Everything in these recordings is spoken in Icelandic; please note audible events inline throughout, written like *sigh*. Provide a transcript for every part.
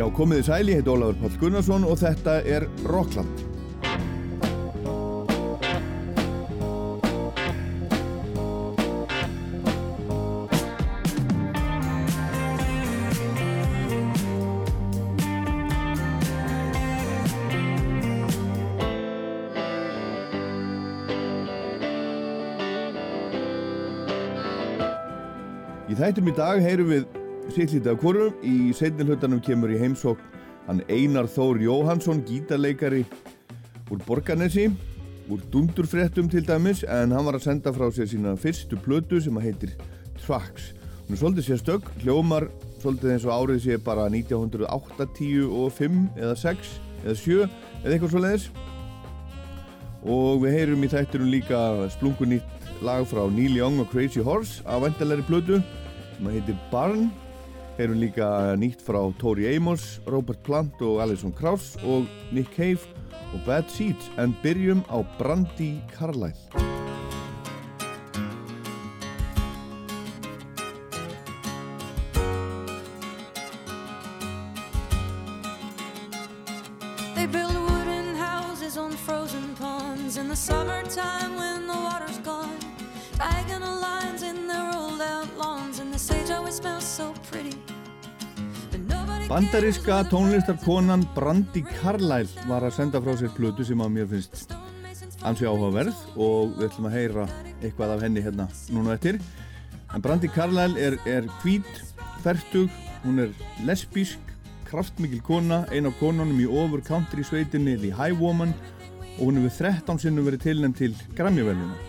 Já, komiði sæli, heit Ólafur Pál Gunnarsson og þetta er Rockland. Í þættum í dag heyrum við sittlítið af hvorum. Í seinni hlutanum kemur í heimsókn hann Einar Þór Jóhansson, gítarleikari úr Borganesi, úr Dundurfrettum til dæmis, en hann var að senda frá sér sína fyrstu plötu sem að heitir Tracks. Hún er svolítið sérstök, hljómar svolítið eins og árið sé bara 1980 og 5 eða 6 eða 7 eða eitthvað svo leiðis. Og við heyrum í þættunum líka splungunýtt lag frá Neil Young og Crazy Horse af vendalegri plötu sem heitir Barn heyrum líka nýtt frá Tori Amos, Robert Plant og Alison Krauss og Nick Cave og Bad Seeds. En byrjum á Brandi Carlyle Bandaríska tónlistarkonan Brandi Carlyle var að senda frá sér plötu sem að mér finnst ansi áhugaverð og við ætlum að heyra eitthvað af henni hérna núna eftir. En Brandi Carlyle er, er hvít, færtug, hún er lesbísk, kraftmikil kona, ein af konunum í ofur country sveitinni The High Woman og hún hefur 13 sinnum verið tilnæmt til Grammy-veluna.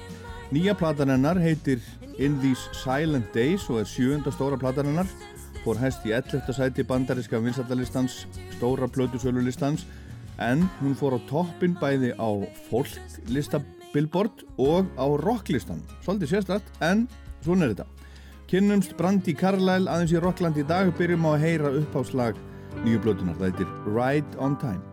Nýja platan hennar heitir In These Silent Days og er sjönda stóra platan hennar fór hæst í 11. sæti bandaríska vinsaldalistans, stóra plötusölulistans en hún fór á toppin bæði á folklista-billboard og á rocklistan. Svolítið sérstætt en svona er þetta. Kynnumst Brandi Carlyle aðeins í Rockland í dag byrjum á að heyra uppháslag nýju blötunar. Það heitir Ride on Time.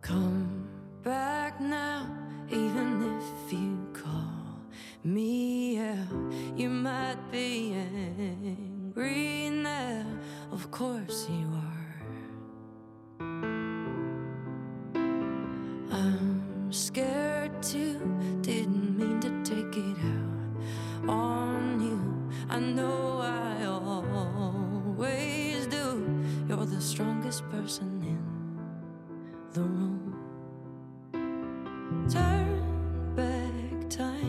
Come back now even if you call me out you might be angry now, of course you are. I'm scared too, didn't mean to take it out on you. I know I always do. You're the strongest person in the room. Turn back time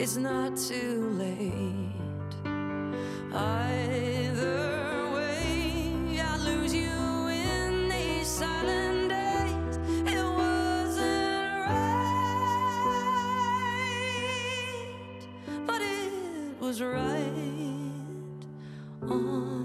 It's not too late. Either way, I lose you in these silent days. It wasn't right, but it was right on.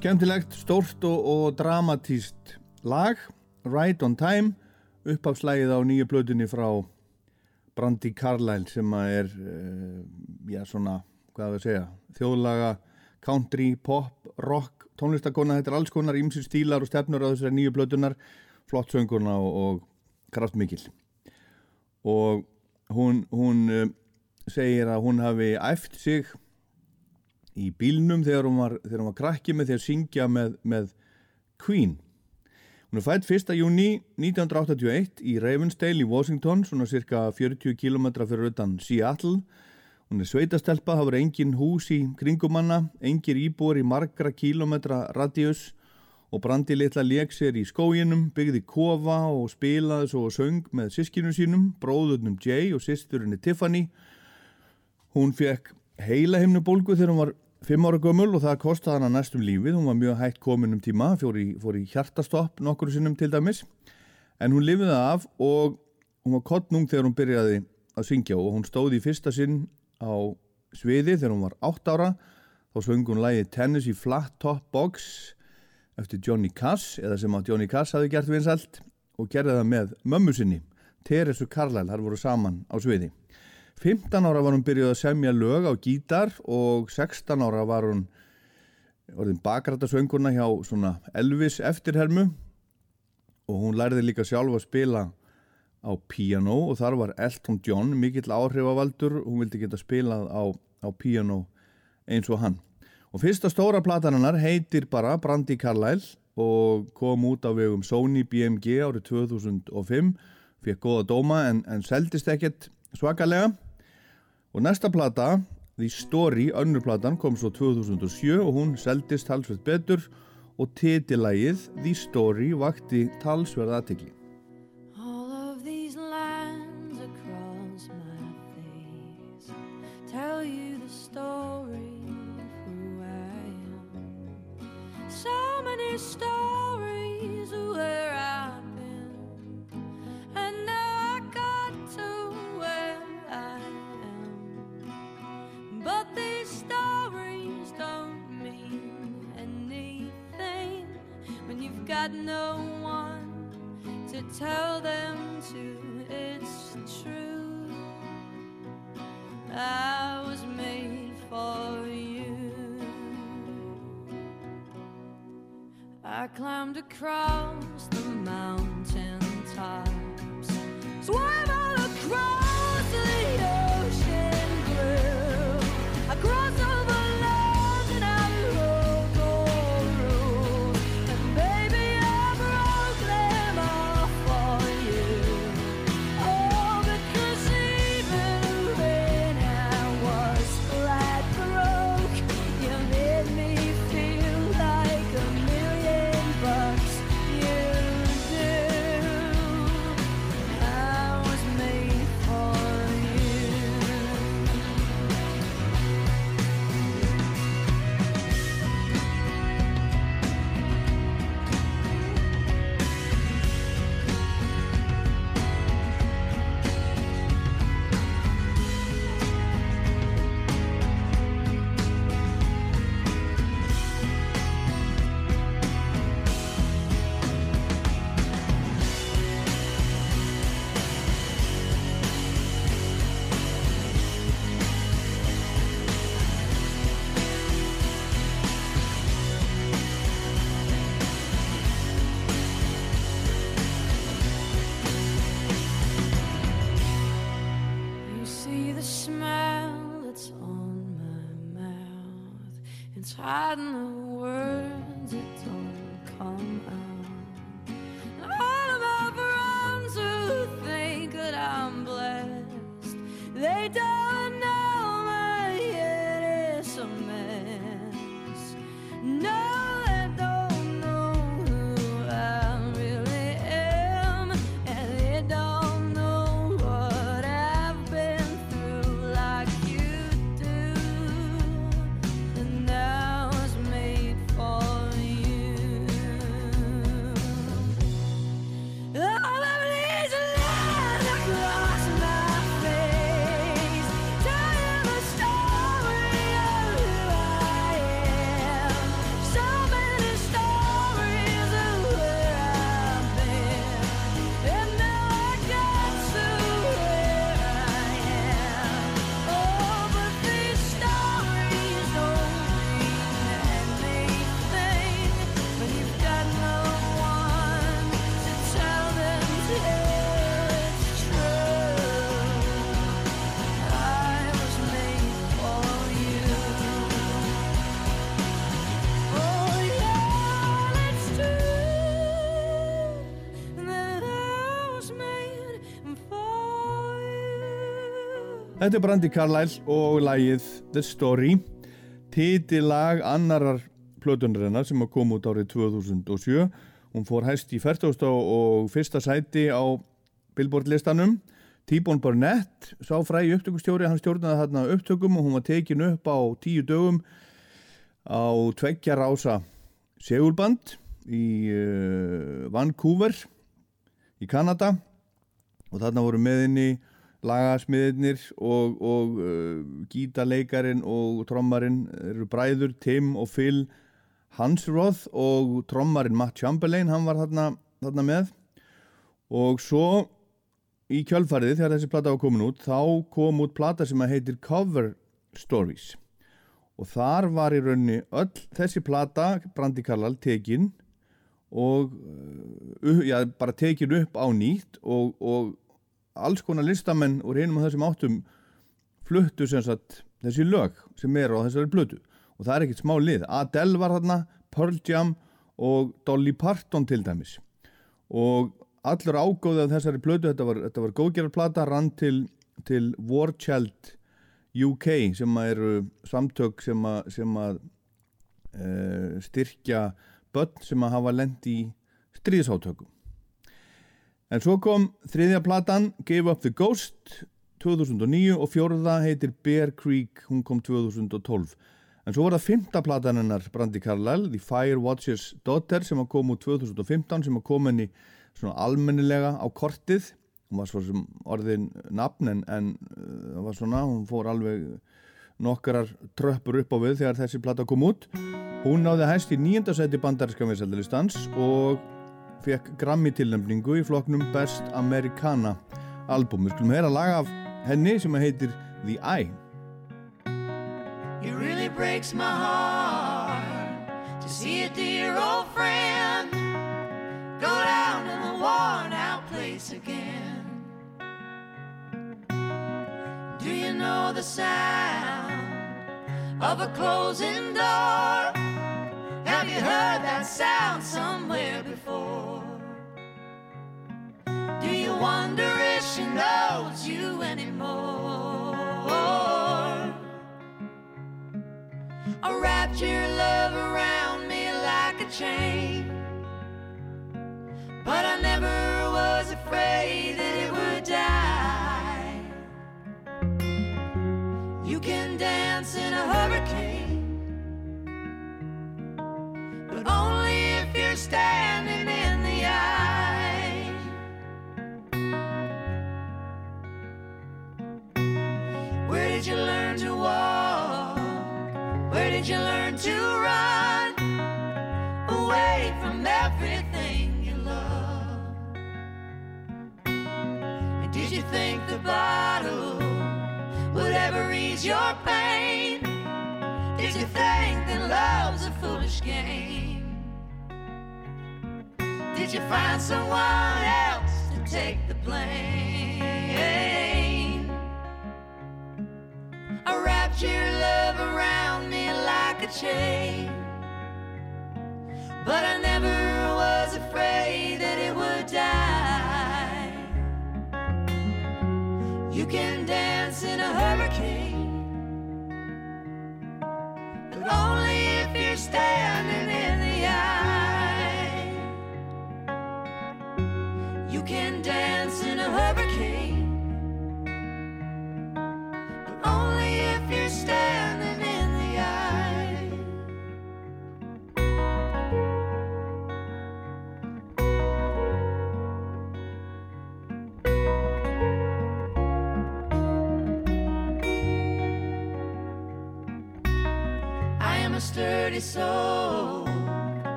Skemmtilegt, stórt og, og dramatíst lag, Right on Time, uppafslægið á nýju blöðunni frá Brandi Carlyle sem er, uh, já svona, hvað við segja, þjóðlaga, country, pop, rock, tónlistakona, þetta er alls konar ímsir stílar og stefnur á þessari nýju blöðunar, flott söngurna og, og kraftmikil. Og hún, hún uh, segir að hún hafi æft sig í bílnum þegar hún var, þegar hún var krakki með því að syngja með, með Queen. Hún er fætt 1. júni 1981 í Ravensdale í Washington, svona cirka 40 km fyrir utan Seattle. Hún er sveitastelpa, það voru engin hús í kringumanna, engir íbúar í margra kílometra radíus og brandi litla leik sér í skóginum, byggði kofa og spilaði svo og söng með sískinu sínum, bróðurnum Jay og sýsturinni Tiffany. Hún fekk heila himnubólgu þegar hún var fimm ára gömul og það kostiði hana næstum lífið. Hún var mjög hægt komin um tíma fór í, fór í hjartastopp nokkur sinnum til dæmis. En hún lifiði af og hún var kottnung þegar hún byrjaði að syngja og hún stóði í fyrsta sinn á sviði þegar hún var átt ára. Þá söng hún lægi Tennessee Flat Top Box eftir Johnny Cass eða sem að Johnny Cass hafi gert vinsalt og gerði það með mömmu sinni Teresu Carlyle, þar voru saman á sviði 15 ára var hún byrjuð að semja lög á gítar og 16 ára var hún orðin bakrættasöngurna hjá svona Elvis eftirhermu og hún lærði líka sjálf að spila á piano og þar var Elton John mikill áhrifavaldur, hún vildi geta spilað á, á piano eins og hann. Og fyrsta stóra plataninnar heitir bara Brandi Carlyle og kom út á vegum Sony BMG árið 2005, fekk góða dóma en, en seldist ekkert svakalega og næsta plata The Story, önnurplatan kom svo 2007 og hún seldist talsveit betur og titilægið The Story vakti talsverð aðtikli story of who I am. So many stories got no one to tell them to. It's true. I was made for you. I climbed across the mountain tops, swam Þetta er Brandi Carlyle og lægið The Story. Titillag annarar plötundarinnar sem kom út árið 2007 hún fór hæst í 40. og fyrsta sæti á Billboard listanum T-Bone Burnett sá fræði upptökustjóri, hann stjórnaði þarna upptökum og hún var tekin upp á tíu dögum á tveggja rása segulband í uh, Vancouver í Kanada. Og þarna voru meðinni lagasmiðirnir og, og uh, gítaleikarin og trommarin eru bræður Tim og Phil Hansroth og trommarin Matt Chamberlain, hann var þarna, þarna með. Og svo í kjölfarið þegar þessi plata var komin út þá kom út plata sem að heitir Cover Stories. Og þar var í raunni öll þessi plata Brandi Karlal tekin og uh, já, bara tekin upp á nýtt og, og alls konar listamenn úr einum af þessum áttum fluttu sagt, þessi lög sem er á þessari blödu og það er ekkert smá lið. Adele var þarna, Pearl Jam og Dolly Parton til dæmis. Og allur ágóðið af þessari blödu, þetta var, var góðgerðarplata rann til, til War Child UK sem eru samtök sem að, sem að e, styrkja börn sem að hafa lend í stríðsátökum En svo kom þriðja platan Give Up The Ghost 2009 og fjórða heitir Bear Creek, hún kom 2012. En svo var það fymta platan hennar Brandi Carlyle, The Fire Watcher's Daughter sem kom úr 2015 sem kom henni svona almennilega á kortið. Hún var svo sem orðin nafn en, en uh, var svona, hún fór alveg nokkarar tröppur upp á við þegar þessi plata kom út. Hún náði hægst í nýjenda seti bandaríska viðsældalistans og fekk Grammy tilnefningu í floknum Best Americana album. Við skulum heyra lag af henni sem heitir The Eye. It really breaks my heart to see a dear old friend go down in the worn out place again. Do you know the sound of a closing door? Have you heard that sound somewhere before? Wonder if she knows you anymore? I wrapped your love around me like a chain, but I never was afraid that it would die. Bottle would ever ease your pain? Did you think that love's a foolish game? Did you find someone else to take the blame? I wrapped your love around me like a chain,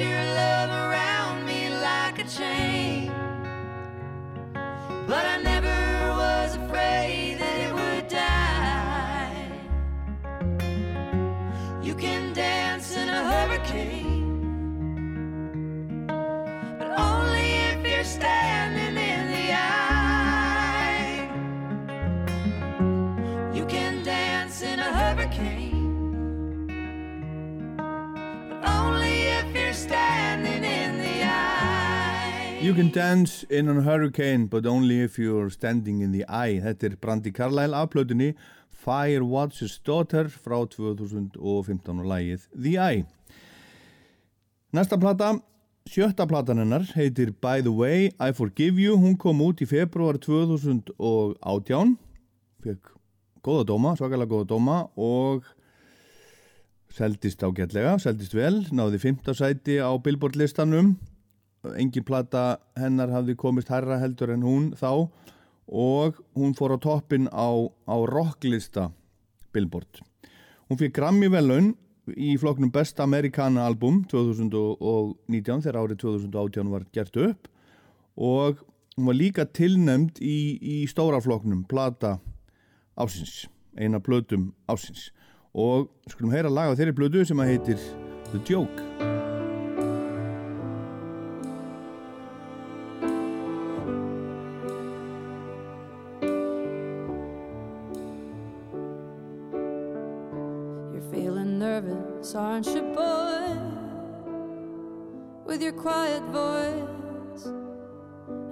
your love around me like a chain, You can dance in a hurricane but only if you're standing in the eye. Þetta er Brandi Carlyle af plötunni Fire Watch's Daughter frá 2015 og lægið The Eye. Næsta plata, sjötta platan hennar, heitir By the Way, I Forgive You. Hún kom út í februar 2018, fekk góða dóma, svakalega góða dóma og seldist ágætlega, seldist vel, náði fymta sæti á Billboard listanum engin plata hennar hafði komist herra heldur en hún þá og hún fór á toppin á, á rocklista Billboard. Hún fyrir Grammy velun í floknum Best Americana album 2019 þegar árið 2018 var gert upp og hún var líka tilnemd í, í stóra floknum plata ásins, eina blötum ásins og skulum heyra laga þeirri blödu sem að heitir The Joke aren't you, boy? With your quiet voice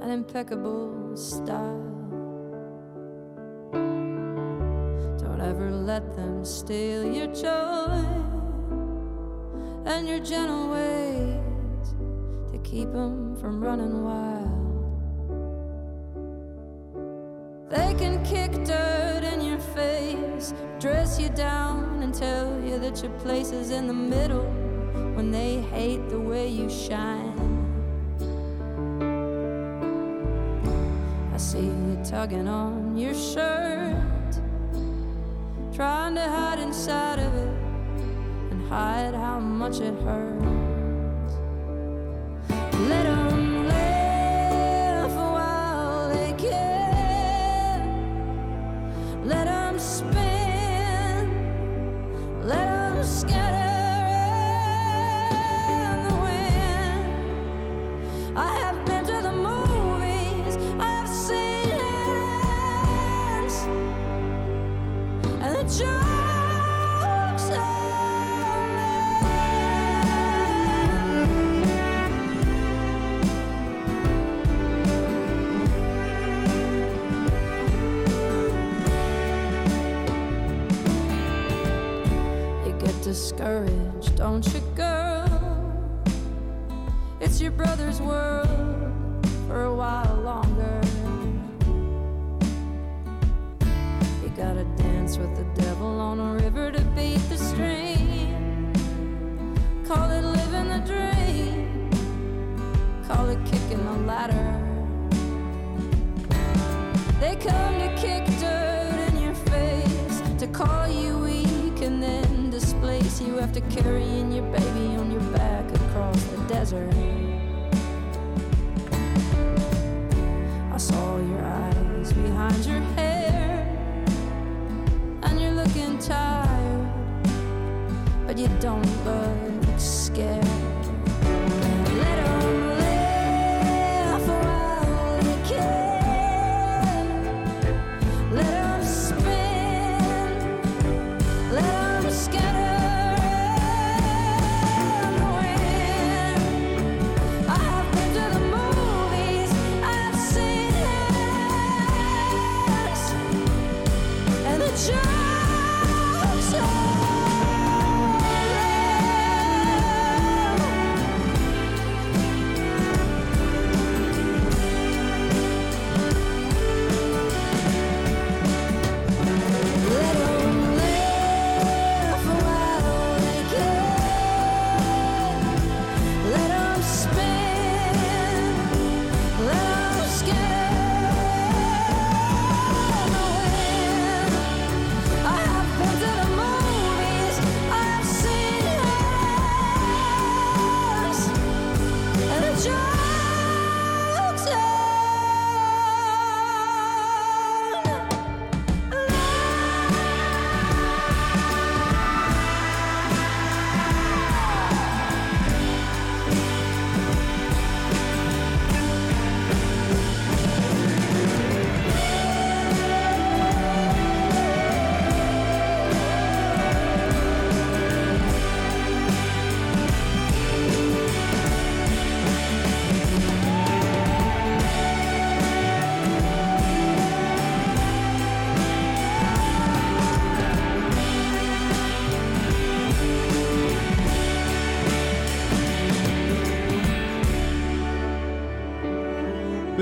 and impeccable style. Don't ever let them steal your joy and your gentle ways to keep them from running wild. They can kick dirt in your face, dress you down, you that your place is in the middle when they hate the way you shine. I see you tugging on your shirt, trying to hide inside of it and hide how much it hurts.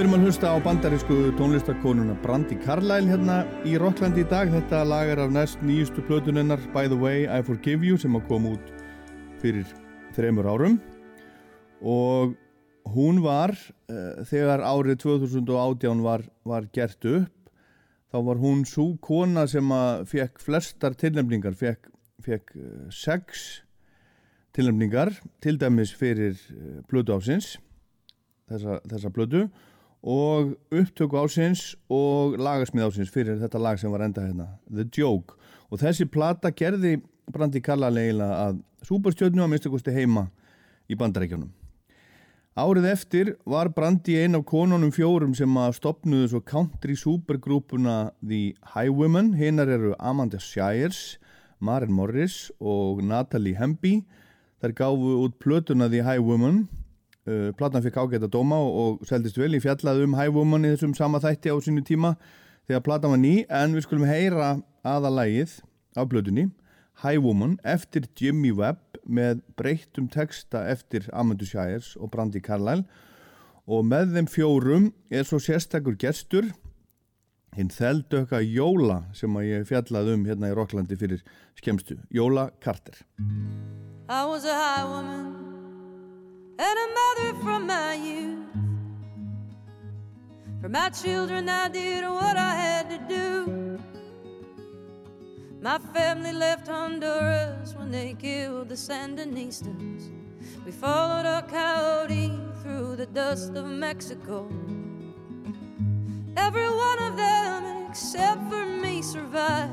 Erum að hlusta á bandarísku tónlistakonuna Brandi Carlyle hérna í Rocklandi í dag. Þetta lag er af næst nýjustu plötunennar By the Way I Forgive You sem að koma út fyrir þreymur árum og hún var, uh, þegar árið 2018 var, var gert upp, þá var hún svo kona sem að fekk flestar tilnefningar, fekk, fekk uh, sex tilnefningar, til dæmis fyrir uh, plötu ásins, þessa, þessa plötu og upptöku ásins og lagasmið ásins fyrir þetta lag sem var enda hérna, The Joke og þessi plata gerði Brandi Kalla leila að superstjörnu að minnstakosti heima í bandarækjunum. Árið eftir var Brandi ein af konunum fjórum sem að stopnuðu svo country supergrúpuna The Highwomen, hinnar eru Amanda Shires, Maren Morris og Natalie Hemby. Þær gáfu út plötuna The Highwomen Uh, Platan fikk ágætt að dóma og, og seldist vel. Í fjallað um High Woman í þessum sama þætti á sínu tíma þegar platan var ný en við skulum heyra aðalægið af blöðunni High Woman eftir Jimmy Webb með breyttum texta eftir Amandu Shires og Brandi Carlyle. Og með þeim fjórum er svo sérstakur gestur hinn þeldöka Jóla sem að ég fjallað um hérna í Rocklandi fyrir skemstu Jóla Carter. I was a high woman and a mother from my youth. For my children, I did what I had to do. My family left Honduras when they killed the Sandinistas. We followed a coyote through the dust of Mexico. Every one of them, except for me, survived,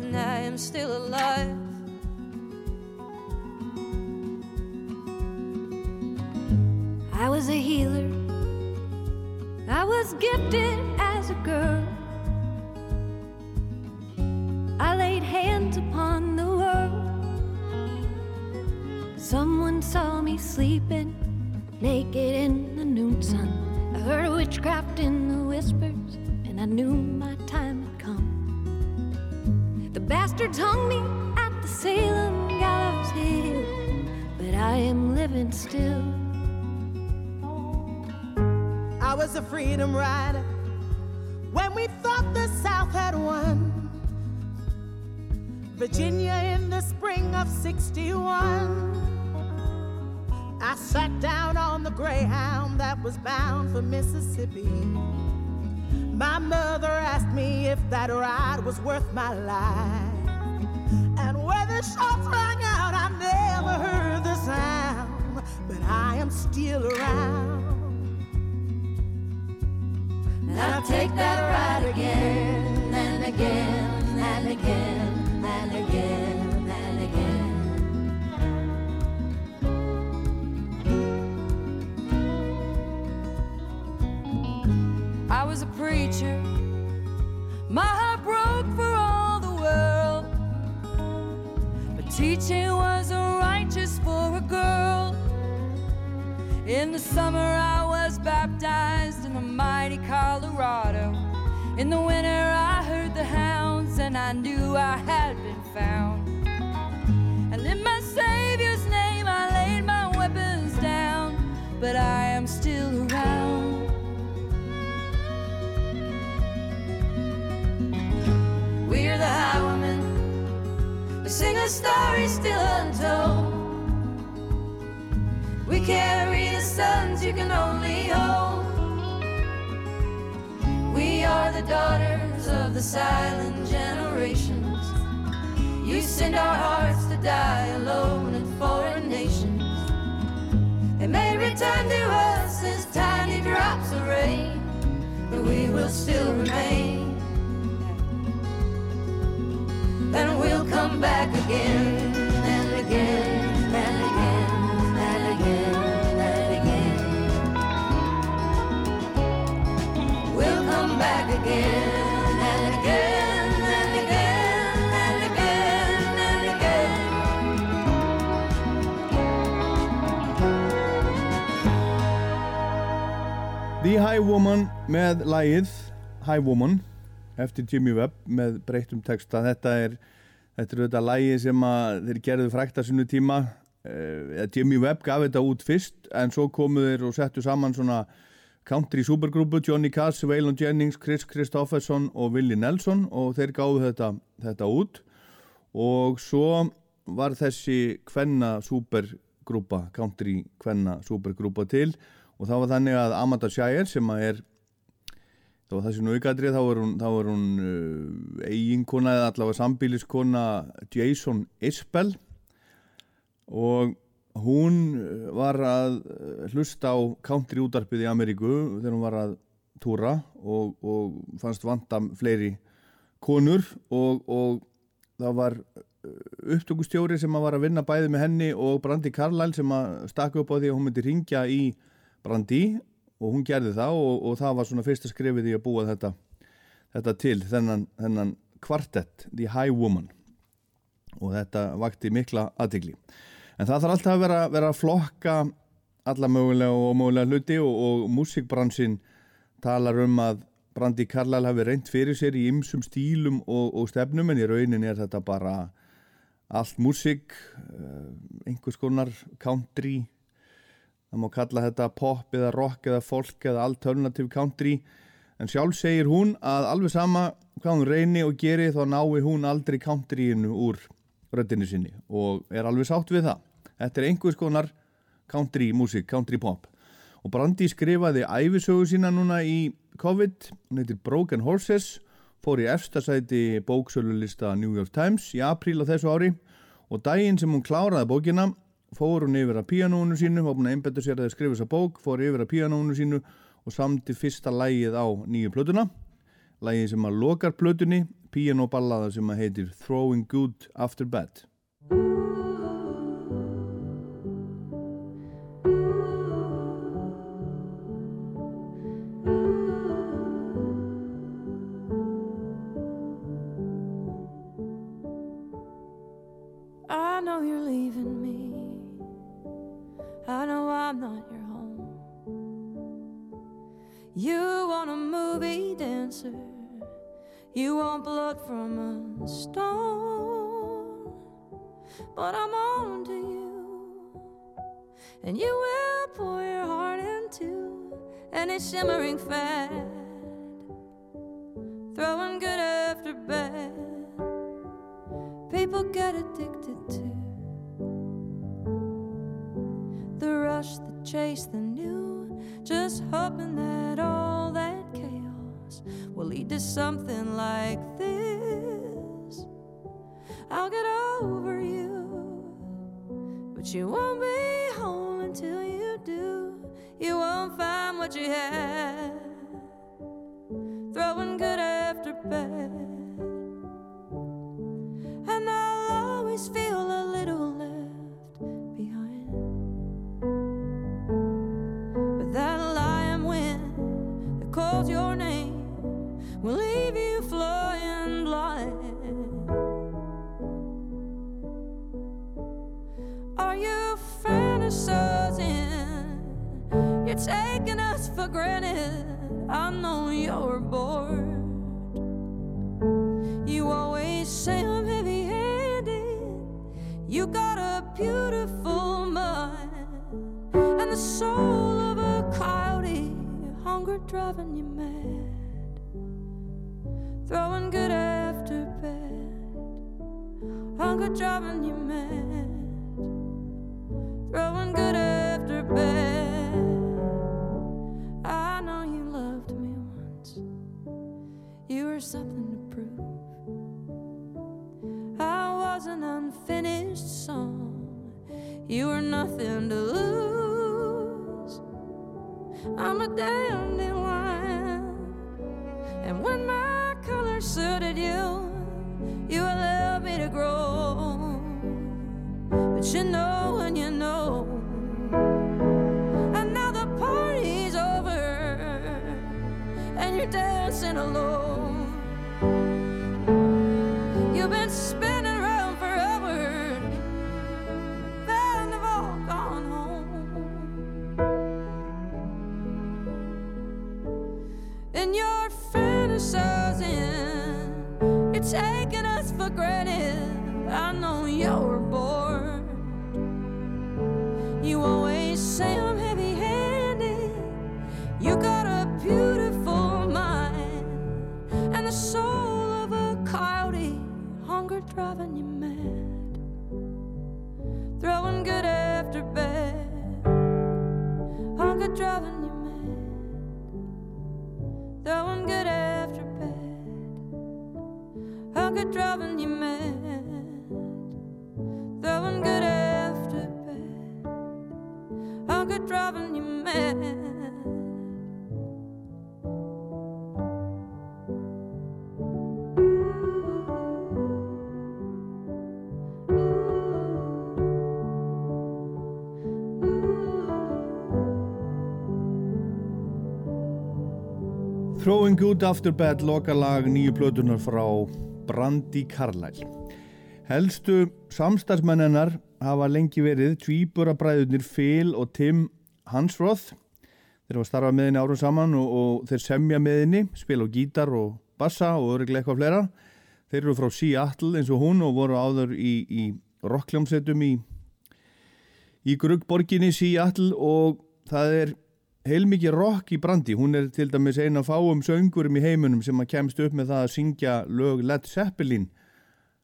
and I am still alive. I was a healer. I was gifted as a girl. I laid hands upon the world. Someone saw me sleeping naked in the noon sun. I heard witchcraft in the whispers, and I knew my time had come. The bastards hung me at the Salem gallows hill, but I am living still. I was a freedom rider when we thought the South had won. Virginia in the spring of 61. I sat down on the Greyhound that was bound for Mississippi. My mother asked me if that ride was worth my life. And where the shots rang out, I never heard the sound, but I am still around. I'll take that ride again and again and again and again and again. I was a preacher. My heart broke for all the world. But teaching was In the summer, I was baptized in the mighty Colorado. In the winter, I heard the hounds, and I knew I had been found. And in my Savior's name, I laid my weapons down, but I am still around. We're the high women. We sing a story still untold. We carry the sons you can only hold. We are the daughters of the silent generations. You send our hearts to die alone in foreign nations. They may return to us as tiny drops of rain, but we will still remain. And we'll come back again and again The High Woman með lægið High Woman eftir Jimmy Webb með breyttum texta. Þetta er þetta er þetta lægið sem þeir gerðu frækt að sinu tíma. Uh, Jimmy Webb gaf þetta út fyrst en svo komu þeir og settu saman svona country supergrúpu Johnny Cass, Waylon Jennings, Chris Christofferson og Willie Nelson og þeir gáðu þetta, þetta út. Og svo var þessi kvenna supergrúpa, country kvenna supergrúpa til. Og það var þannig að Amanda Shire sem að er það var þessi naugadrið, þá er hún, þá er hún uh, eiginkona eða allavega sambíliskona Jason Isbell. Og hún eh, var að eh, hlusta á country útarpið í Ameríku þegar hún var að túra og, og fannst vanta fleiri konur og, og það var eh, upptökustjóri sem var að vinna bæði með henni og Brandi Carlyle sem að stakka upp á því að hún myndi ringja í Brandi og hún gerði það og, og það var svona fyrsta skrifið í að búa þetta, þetta til þennan, þennan kvartett The High Woman. Og þetta vakti mikla aðtikli en það þarf alltaf að vera, vera að flokka alla mögulega og mögulega hluti og, og músikbransin talar um að Brandi Karlal hafi reynd fyrir sér í ymsum stílum og, og stefnum en í raunin er þetta bara allt músik eh, einhvers konar country. Það má kalla þetta pop eða rock eða folk eða alternative country. En sjálf segir hún að alveg sama hvað hún reyni og geri þá nái hún aldrei countryinu úr röttinu sinni og er alveg sátt við það. Þetta er einhvers konar country músík, country pop. Og Brandi skrifaði æfisögu sína núna í COVID, hún heitir Broken Horses, fór í efstasæti bóksölulista New York Times í apríl á þessu ári og daginn sem hún kláraði bókina fór hún yfir að píanónu sínu, var búin að einbetta sér að skrifa þessa bók, fór yfir að píanónu sínu og samti fyrsta lægið á nýju plötuna, lægið sem að lokar plötunni pianoballaða sem að heitir Throwing Good After Bad you know when you know. And now the party's over. And you're dancing alone. Driving you mad. Throwing good after bad. Hunger driving you mad. Throwing Good After Bad lokalag nýju plötunar frá Brandi Carlyle. Helstu samstarfsmennenar hafa lengi verið tvíburabræðunir Phil og Tim Hansroth. Þeir hafa starfað með henni árum saman og, og þeir semja með henni, spila á gítar og bassa og öruglega eitthvað fleira. Þeir eru frá Seattle eins og hún og voru áður í, í rockljómsettum í, í Gruggborginni Seattle og það er heilmikið rock í brandi, hún er til dæmis eina fáum söngurum í heimunum sem að kemst upp með það að syngja lög Led Zeppelin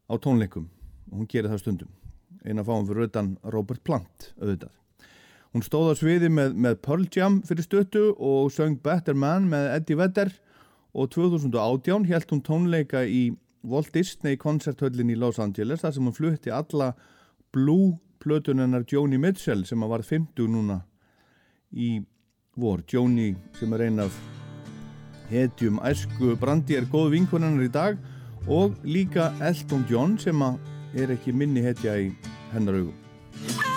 á tónleikum. Og hún gerir það stundum. Eina fáum fyrir auðan Robert Plant auðvitað. Hún stóð á sviði með, með Pearl Jam fyrir stöttu og söng Better Man með Eddie Vedder og 2018 held hún tónleika í Walt Disney koncerthöllin í Los Angeles þar sem hún flutti alla Blue plötunennar Joni Mitchell sem að var 50 núna í vor. Jóni sem er einn af hetjum æsku brandi er góð vinkunarnar í dag og líka Elton John sem er ekki minni hetja í hennar augum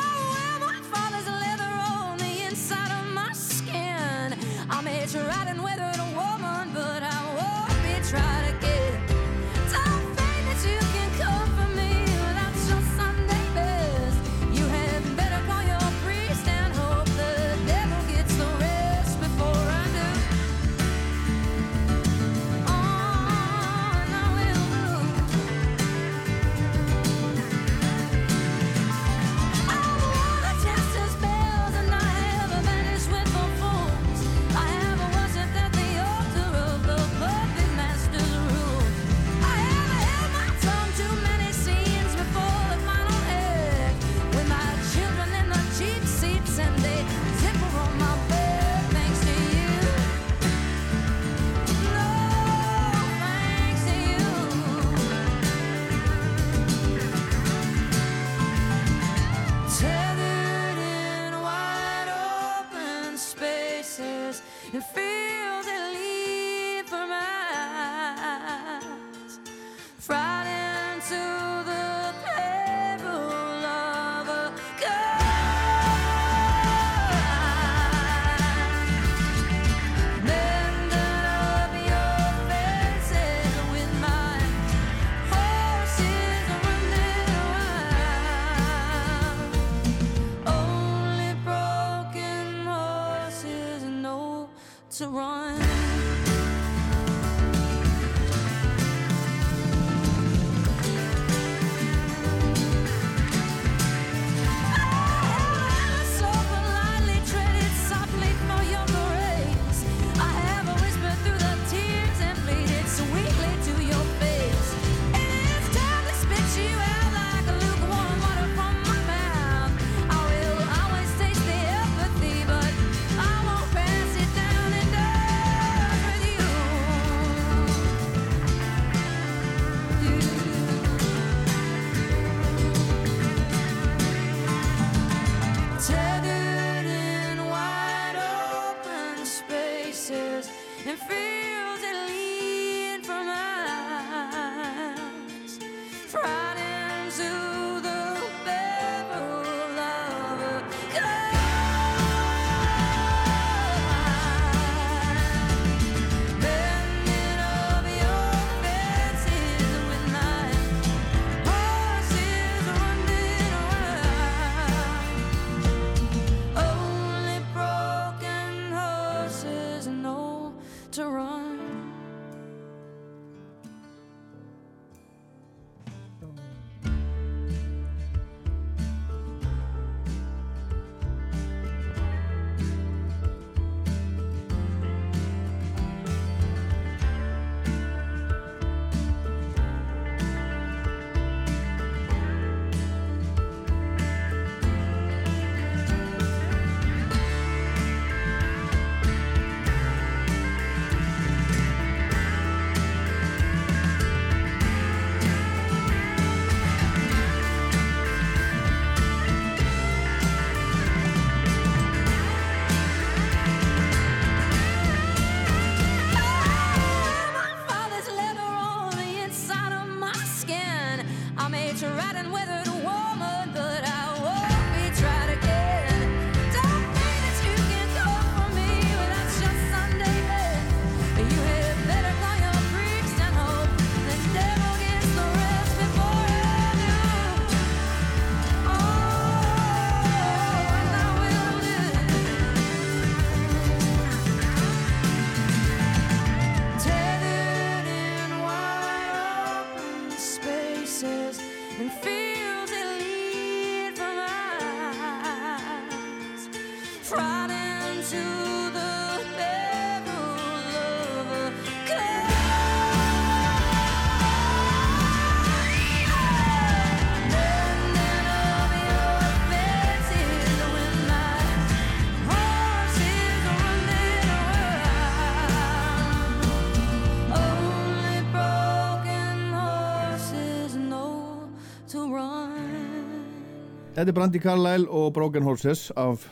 Þetta er Brandi Carlyle og Broken Horses af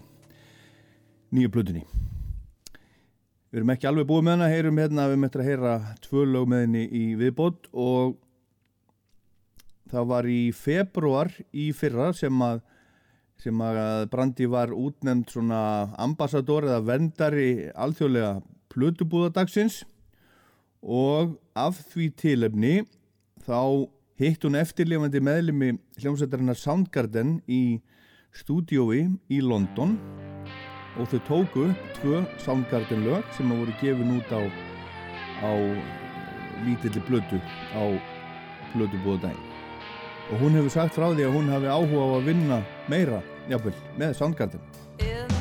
nýju blutinni. Við erum ekki alveg búið með henni, heyrum hérna, við möttum að heyra tvö lög með henni í viðbót og það var í februar í fyrra sem að, sem að Brandi var útnefnd svona ambassador eða vendari alþjóðlega plötubúðadagsins og af því tilefni þá hitt hún eftirlifandi meðlumi hljómsveitarinnar Soundgarden í stúdiói í London og þau tóku tvö Soundgarden lög sem hafa voru gefin út á, á lítilli blödu á blödubóðadægin og hún hefur sagt frá því að hún hafi áhuga á að vinna meira jáfnvel, með Soundgarden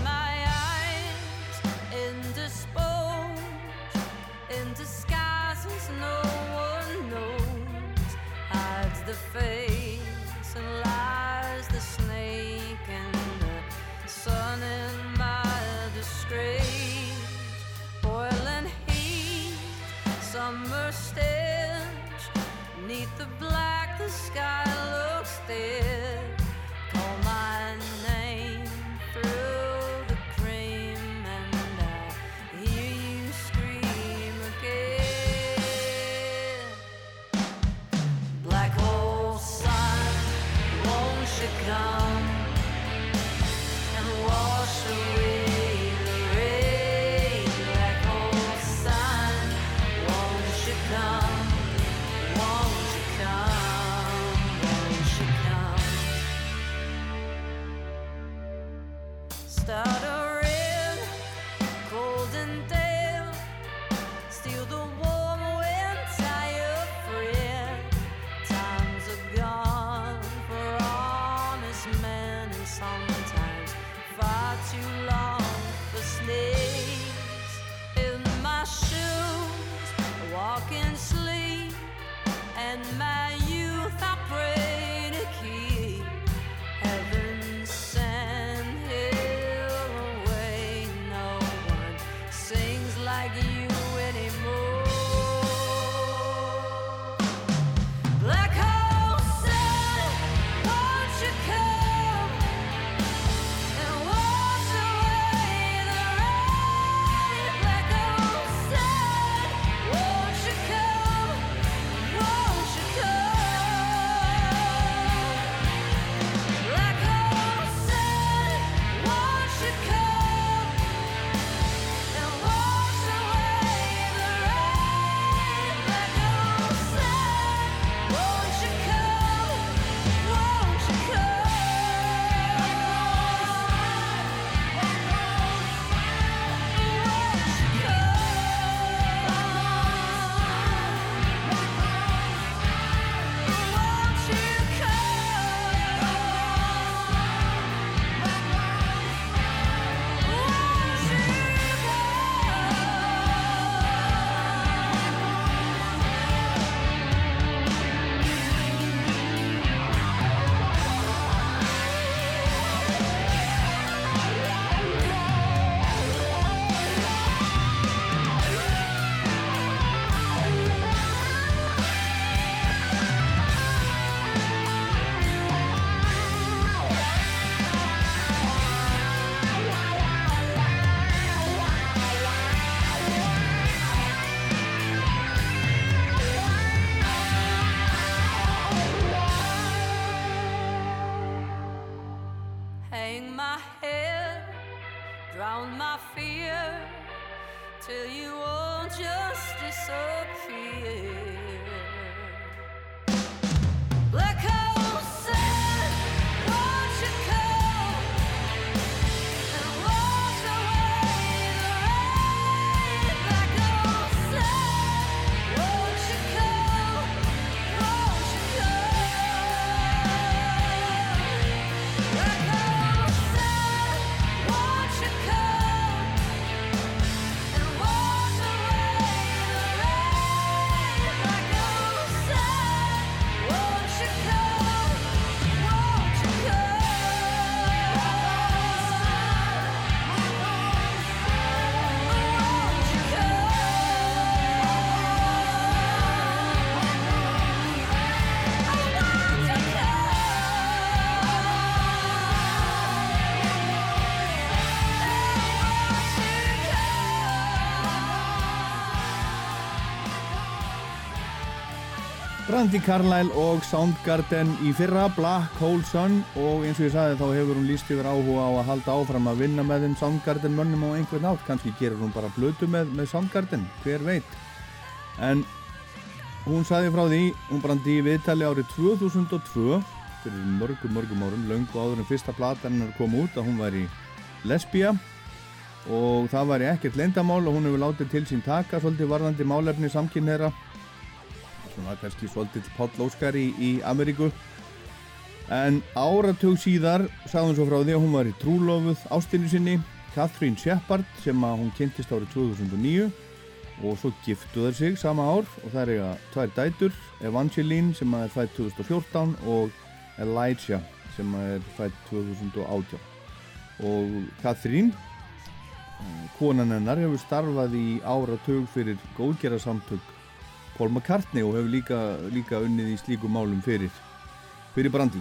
Brandi Carlyle og Soundgarden í fyrra, Black Hole Sun og eins og ég sagði þá hefur hún líst yfir áhuga á að halda áfram að vinna með þeim Soundgarden mönnum á einhvern átt, kannski gerur hún bara blötu með, með Soundgarden, hver veit. En hún sagði frá því, hún brandi í viðtali árið 2002 fyrir mörgum mörgum árum, löngu áður en fyrsta plataninnar kom út að hún væri lesbija og það væri ekkert lendamál og hún hefur látið til sín taka svolítið varðandi málefni samkynneira svona kannski svolítið Páll Óskar í, í Ameríku. En áratug síðar sagði hún svo frá því að hún var í trúlofuð ástinni sinni Catherine Shepard sem að hún kynntist árið 2009 og svo giftu þær sig sama ár og það er eiga tvær dætur Evangeline sem að er fætt 2014 og Elijah sem að er fætt 2018 og Catherine eh, konan hennar hefur starfað í áratug fyrir góðgerarsamtök Paul McCartney og hefur líka, líka unnið í slíkum málum fyrir, fyrir Brandi.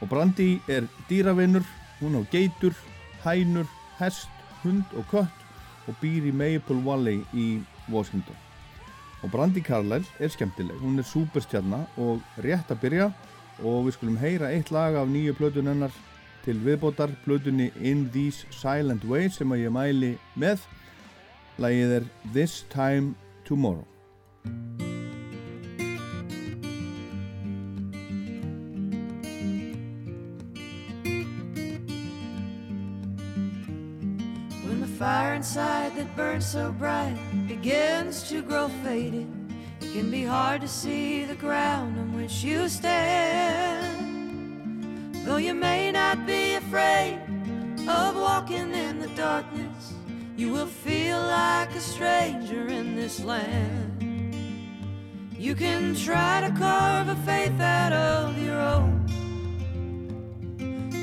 Og Brandi er dýravinnur, hún á geitur, hænur, hest, hund og kött og býr í Maple Valley í Washington. Og Brandi Carlyle er skemmtileg, hún er superstjarnar og rétt að byrja og við skulum heyra eitt lag af nýju plötun hennar til viðbótar plötunni In These Silent Ways sem að ég mæli með. Lagið er This Time Tomorrow. Fire inside that burns so bright begins to grow faded, it can be hard to see the ground on which you stand. Though you may not be afraid of walking in the darkness, you will feel like a stranger in this land. You can try to carve a faith out of your own.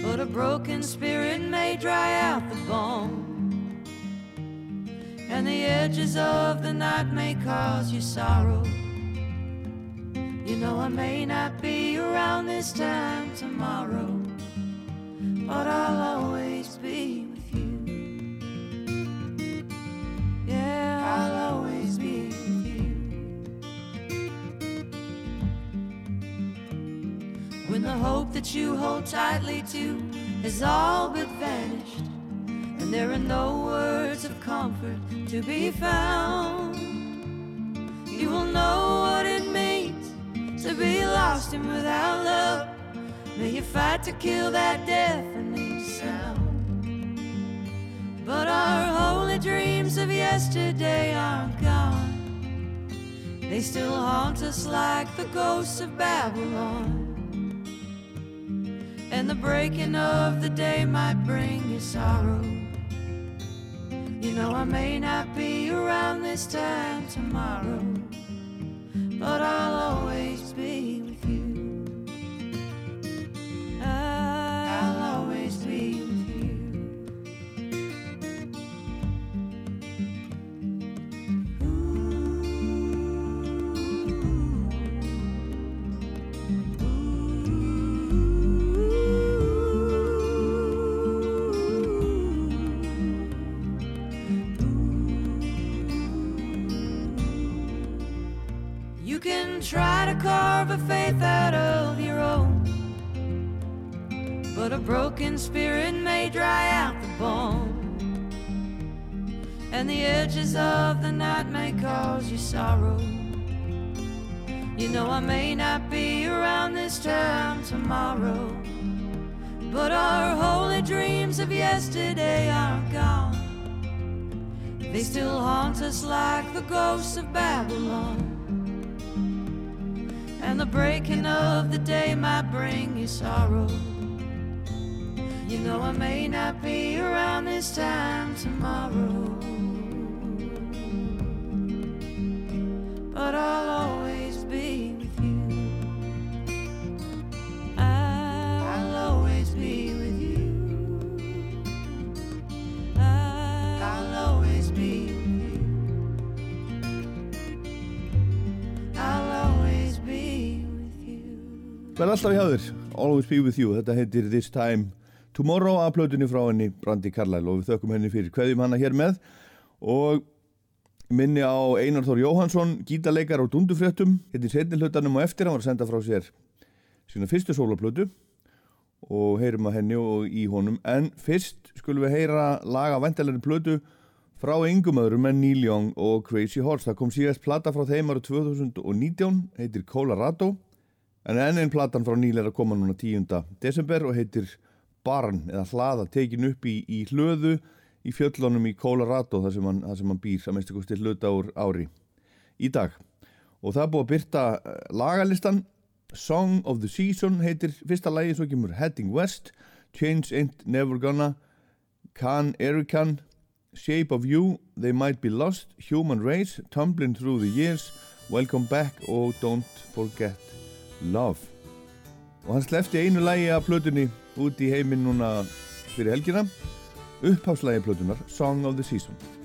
But a broken spirit may dry out the bone. And the edges of the night may cause you sorrow. You know, I may not be around this time tomorrow, but I'll always be with you. Yeah, I'll always be with you. When the hope that you hold tightly to has all but vanished, and there are no words of comfort to be found, you will know what it means to be lost and without love. May you fight to kill that deafening sound. But our holy dreams of yesterday are gone. They still haunt us like the ghosts of Babylon. And the breaking of the day might bring you sorrow. You know, I may not be around this time tomorrow, but I'll always be with you. I'll always be carve a faith out of your own, but a broken spirit may dry out the bone. And the edges of the night may cause you sorrow. You know, I may not be around this time tomorrow, but our holy dreams of yesterday are gone. They still haunt us like the ghosts of Babylon. And the breaking of the day might bring you sorrow. You know, I may not be around this time tomorrow. But I'll always be Verð alltaf hjá þér, Always Be With You, þetta heitir This Time Tomorrow að plötunni frá henni Brandi Carlyle og við þökkum henni fyrir hverjum hana hér með. Og minni á Einar Þór Jóhansson, gítarleikar á Dundufréttum, hérna í setni hlutanum og eftir hann var að senda frá sér sína fyrstu soloplötu og heyrum að henni og í honum. En fyrst skulum við heyra laga vendalegri plötu frá yngum öðrum en Neil Young og Crazy Horse. Það kom síðast plata frá þeim ára 2019 heitir Colorado en enn einn platan frá Neil er að koma núna 10. desember og heitir Barn eða hlaða tekin upp í, í hlöðu í fjöllunum í Colorado þar sem hann, þar sem hann býr að minnstu kosti hluta úr ári í dag og það er búið að byrta eh, lagalistan Song of the Season heitir fyrsta lægi svo kemur Heading West Change Ain't Never Gonna Can Erican Shape of You They Might Be Lost Human Race Tumbling Through the Years Welcome Back og Don't Forget Love. Og hann slefti einu lægi af plötunni út í heiminn núna fyrir helgina. Uppháslægi plötunar Song of the Season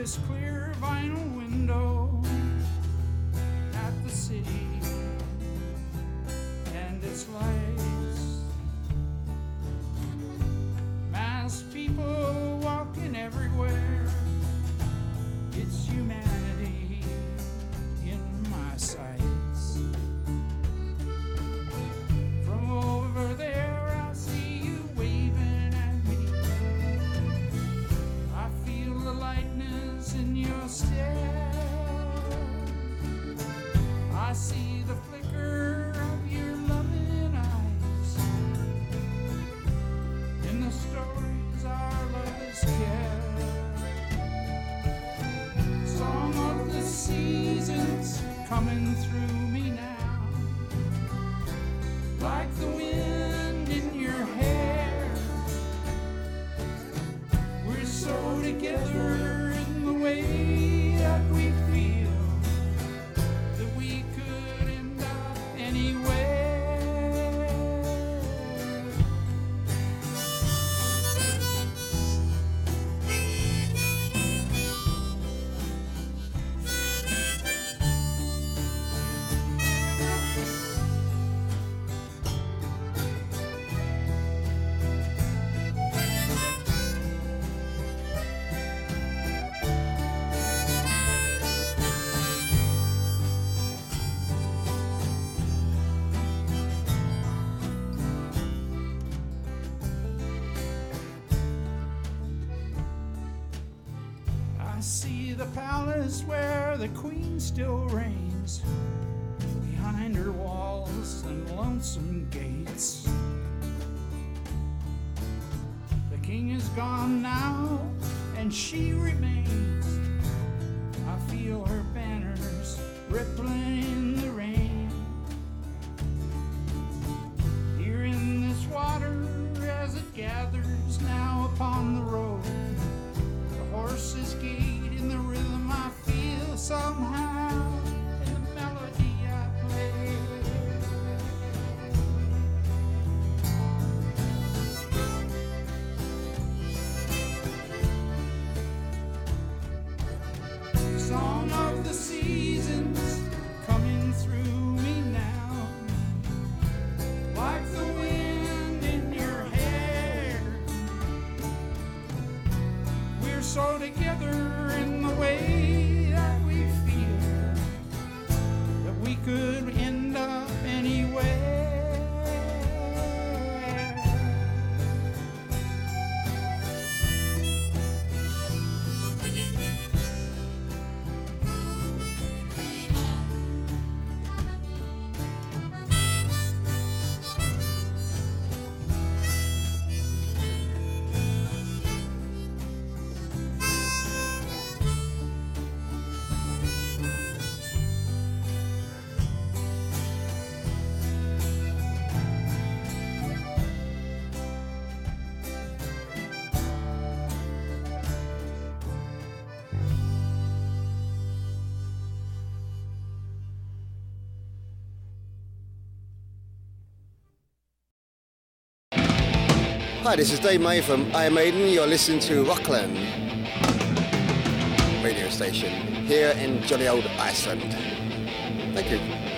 this clear vinyl window at the city and its lights. Mass people walking everywhere. It's humanity I see the palace where the queen still reigns. behind her walls and lonesome gates. The king is gone now, and she remains. Hi, this is Dave May from Iron Maiden. You're listening to Rockland radio station here in jolly old Iceland. Thank you.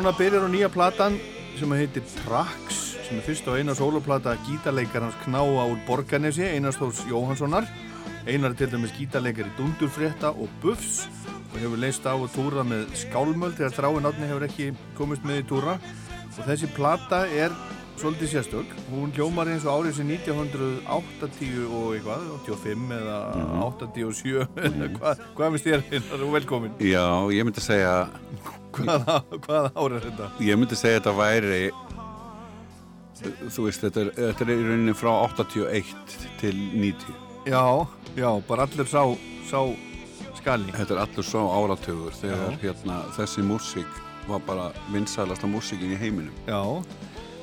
Svona byrjar á nýja platan sem heitir Trax sem er fyrst og eina sóloplata gítarleikarans Knáa úr Borganesi, Einars Þórs Jóhanssonar Einar er til dæmis gítarleikari Dundurfrétta og Buffs og hefur leist á að túra með skálmöld þegar þráin átni hefur ekki komist með í túra. Og þessi plata er svolítið sérstök. Hún hljómar eins og árið sem 1980 og eitthvað 85 eða 87 eða *laughs* hvað, hvað finnst þér Einar? Og velkomin Já, ég myndi segja hvaða, hvaða ár er þetta? ég myndi segja þetta væri þú veist, þetta er, þetta er í rauninni frá 81 til 90 Já, já, bara allir sá, sá skali. þetta er allur svo áratugur þegar hérna, þessi músík var bara vinsælasta músíkin í heiminum Já,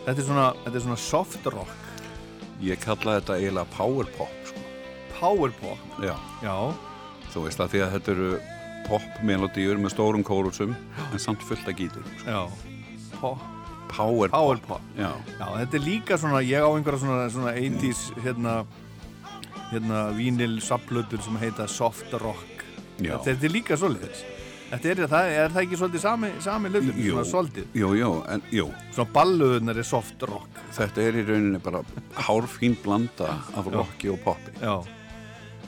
þetta er svona, þetta er svona soft rock, ég kalla þetta eiginlega power pop sko. power pop. Já, Já, þú veist að því að þetta eru pop melodíur með stórum kórusum en samt fullt að gítur sko. pop, Power, Power pop. pop. Já, Já, þetta er líka svona, ég á einhverja svona, svona 80s hérna, hérna vínil sapplötur sem heita soft rock. Já. Þetta er líka svolítið. Þetta er, það, er það ekki svolítið sami, sami Jú. svona svolítið. jú, jú, en jú, Svona balluðunar er soft rock. þetta er í rauninni bara hárfín blanda af rocki og poppi. Já,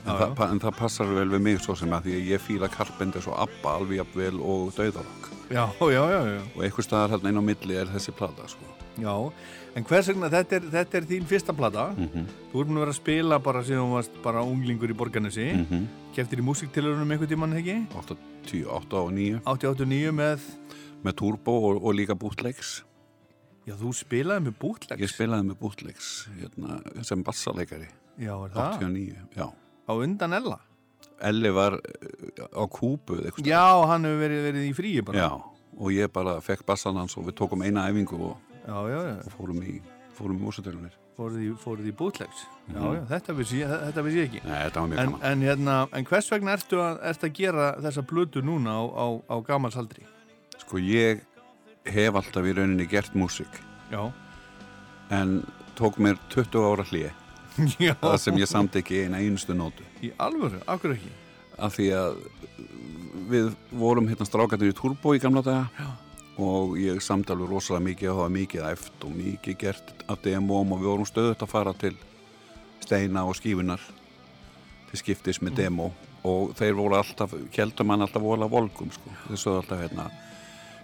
En, það, pa- en það passar vel við mig svo sem að því að ég fíla Carpenter svo ABBA alveg jafnvel og Dauðarokk. já, já, já, já. Og einhver staðar hérna inn á milli er þessi plata, sko. Já, en hvers vegna, þetta er, þetta er þín fyrsta plata. Mhm. Þú ert búin að vera að spila bara síðan þú varst bara unglingur í Borgarnesi. Mm Mhm. Keftir í músiktilurunum einhvern tímann, ekki? 8, 10, 8 og 9 89 með, með turbo og, og líka bootlegs. já, þú spilaði með bootlegs. Ég spilaði með bootlegs hérna, sem bassaleikari, Já, er það? 89, já. Á undan Ella? Elli var eh, á kúpu. Já, hann hefur verið, verið í fríi bara. Já, og ég bara fekk bassan hans og við tókum eina æfingu og, Já, já, og fórum í, fórum í músatölunnir. Fóruð í, í bootlegs. Já, Mhm. já, þetta vissi ég, ekki. Nei, En, en, hérna, en hvers vegna ertu að, ertu að gera þessa blötu núna á, á, á gamalsaldri? Sko, ég hef alltaf í rauninni gert músík Já. en tók mér 20 ára Já. *laughs* það sem ég samt ekki eina einustu nótu. Í alvöru, akkur ekki? af því að við vorum hérna strákarnir í Turbo í gamla daga Já. og ég samt alveg rosalega mikið og það var mikið æft og mikið gert af demóm og við vorum stöðut að fara til steina og skífunar til skiptis með demo og þeir voru alltaf, keldur mann alltaf vola volgum sko, þeir sögðu alltaf hérna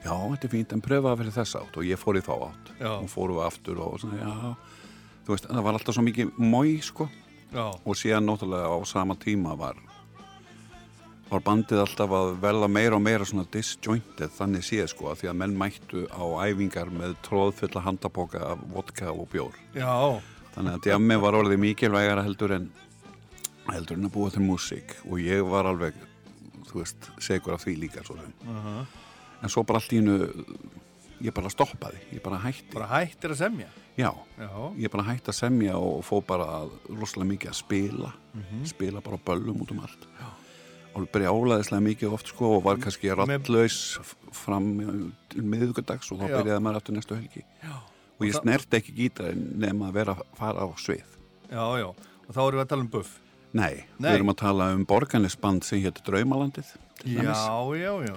já, þetta er fínt en pröfa að vera þess átt. Og ég fór í þá átt. Já. og fóru við aftur og svona, já, þú veist, það var alltaf svo mikið mói sko. Já. og síðan náttúrulega á sama tíma var var bandið alltaf að velja meira og meira svona disjointed þannig séð sko að því að menn mættu á æfingar með tróðfulla handaboka af vodka og bjór. Já. þannig að djammi var orðið mikilvægara heldur en heldur en að búa til músík. Og ég var alveg þú veist, segur af því líka Uh en svo bara allt í hennu ég bara stoppaði, ég bara hætti Bara hættir að semja. já, Já. ég bara hætti að semja og fó bara rosalega mikið að spila Mhm. spila bara böllum út um allt já. og bara álæðislega mikið oft sko og var kannski rattlaus fram til miðugardags og þá Já. byrjaði maður aftur næstu helgi Já. og ég snerti ekki gítarinn nema að vera að fara á svið Já, já. Og þá erum við að tala um buff. Nei, Nei. við erum að tala um borganisband sem hétt Draumalandið Já, dæmis. já, já.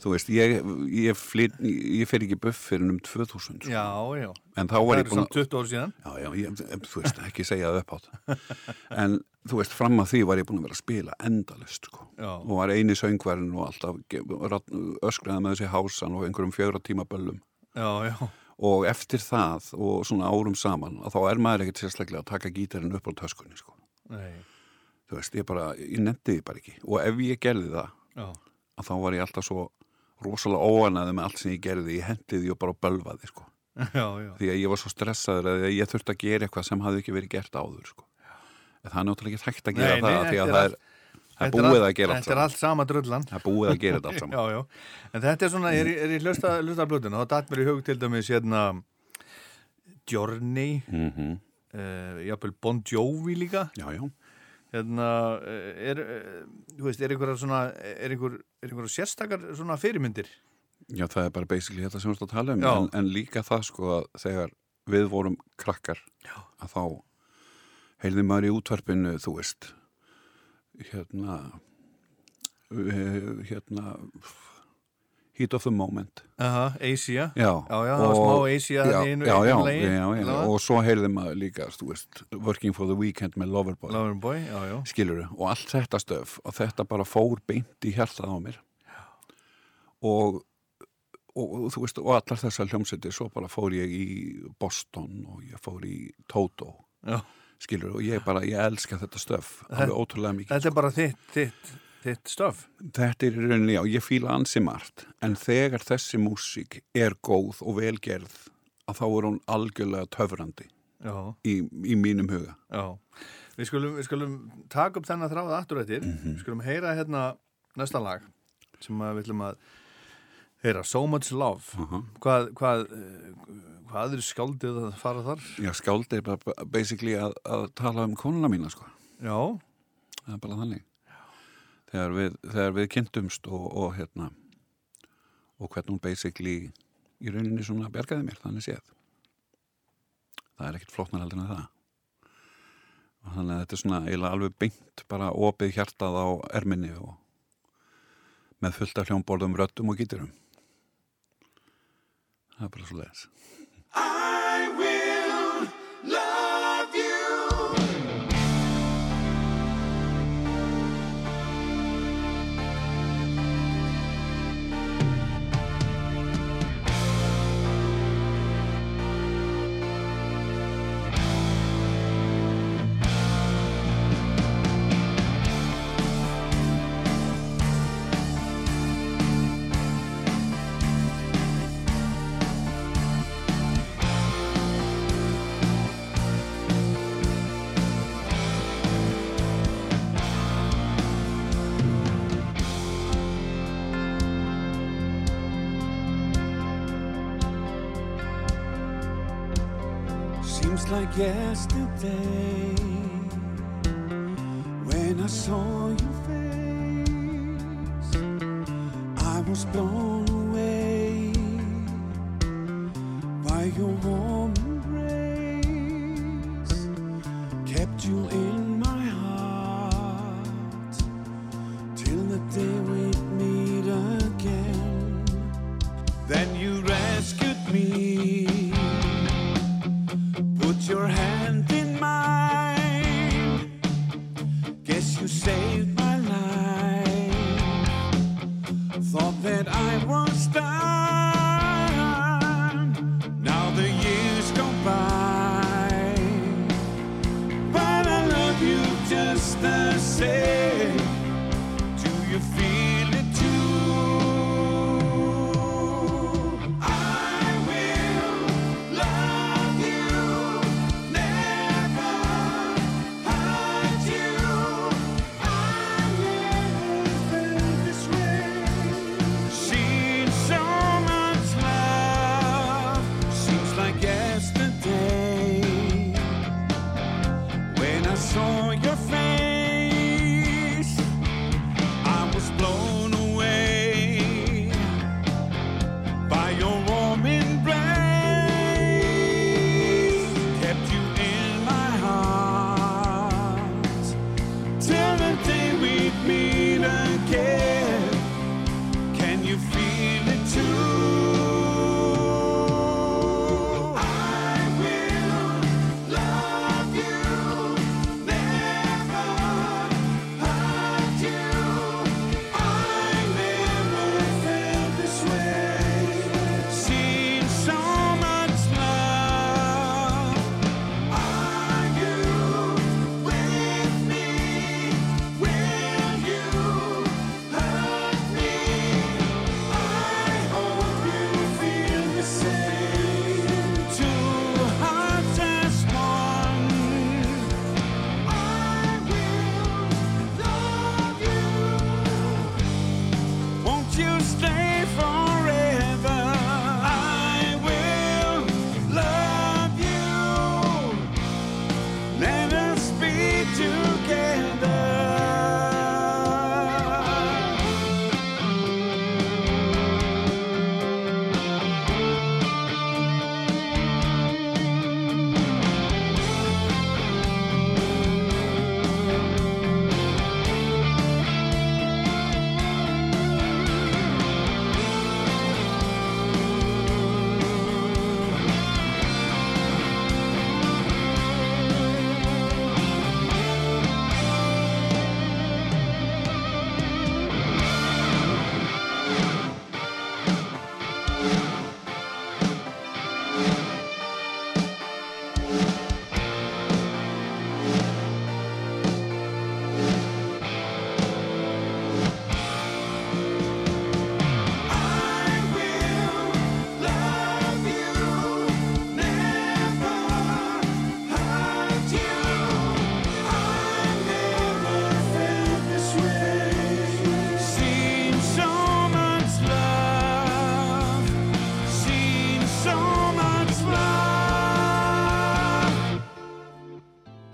Þú veist, ég, ég, flyt, ég fer ekki buff fyrir um 2000 sko. Já, já. en þá Það var ég búin samt 20 ár síðan. Já, já, ég, þú veist, ekki segja það upp átt *laughs* en þú veist, fram að því var ég búin að vera að spila endalust sko. Já. og var eini söngverðin og alltaf öskraði með þessi hásan og einhverjum fjögra tíma böllum Já, já. og eftir það og svona árum saman að þá er maður ekkert sérstaklega að taka gítarinn upp á töskunni sko. Nei. þú veist, ég bara, ég því rosalega óanaði með allt sem ég gerði ég hendi því og bara bölvaði sko. *laughs* Já, já. því að ég var svo stressaður að ég þurfti að gera eitthvað sem hafði ekki verið gert áður sko. en það er náttúrulega ekki hægt að gera Nei, nei, það því þetta að er það er, það er búið að gera allt Þetta er allt sama drullan. það er búið að gera þetta allt *laughs* saman Já, já. En þetta er svona, er, er ég hlusta, hlusta blötuna, þá datt mér í hug til dæmis hérna Journey, mm -hmm. uh, Bon Jovi líka. já, já, Hérna, eh, er, eh, þú veist, er einhverja svona, er einhver, er einhverja sérstakar svona fyrirmyndir? já, það er bara basically þetta sem við erum að tala um en, en líka það sko að þegar við vorum krakkar Já. að þá heyrði maður í útvarpinu þú veist hérna eh, hérna Heat of the Moment. Aha, Asia. Já, Já, já, var smá Asia já, einu- já, einu lagi. já, og svo heyrði maður líka, veist, Working for the Weekend með Loverboy, Loverboy, já, já. skilur og allt þetta stöf og þetta bara fór beint í hjartað á mér. Og, og, og þú veist, og allar þessar hljómsveitir, svo bara fór ég í Boston og ég fór í Toto, skilur og ég bara, ég elska þetta stöf, alveg ótrúlega mikið Þetta er bara þitt, þitt, þitt stöf. Þetta er í rauninni, já, ég fíla ansi margt en þegar þessi músík er góð og velgerð að þá er hún algjörlega töfrandi í, í mínum huga já. Við skulum, við skulum taka upp þennan þráða afturættir. Mhm. Við skulum heyra hérna næsta lag sem við ætlum að heyra, So Much Love. Aha. Hvað, hvað, eh, hvað er skáldið að fara þar? Já, skáld er bara basically að, að tala um konuna mína, sko Já, það er bara þannig þegar við, þegar við kynntumst og, og hérna og hvernig hún basically í rauninni svona bergaði mér, þannig séð. Það er ekkert flótnar heldur en það. Og þannig að þetta er svona eiginlega alveg byggt bara opið hjartað á erminni og með fullta hljómborðum, röttum og gíturum það er bara svo leiðis yesterday.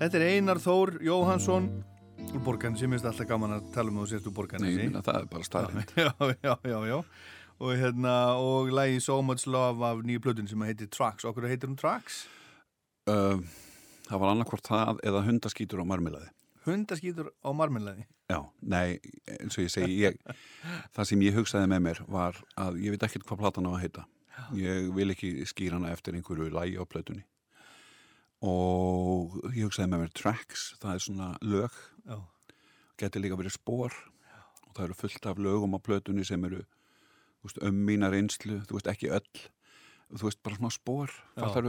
Þetta er Einar Þór Jóhansson úr Borgarni sem minnst alltaf gaman að tala um þú sérst úr Borgarni. Nei, ég minna það er bara staðlind. Já, já, já, já. Og hérna, og lægi So Much Love af nýju plötun sem heitir Trax. Okkur heitir hún um Trax? Uh, ehm, það var annarkvort það eða hundaskýtur á marmilaði. Hundaskýtur á marmilaði? Já, nei, eins og ég segi, ég, það sem ég hugsaði með mér var að ég veit ekkert hvað platan á að heita. Ég vil ekki skýra hana eftir einhverju lægi á plötunni og ég hugsaði með mér tracks, það er svona lög. Já. geti líka verið spór og það eru fullt af lögum á plötunni sem eru veist, um mína reynslu, þú veist ekki öll. Þú veist bara svona spór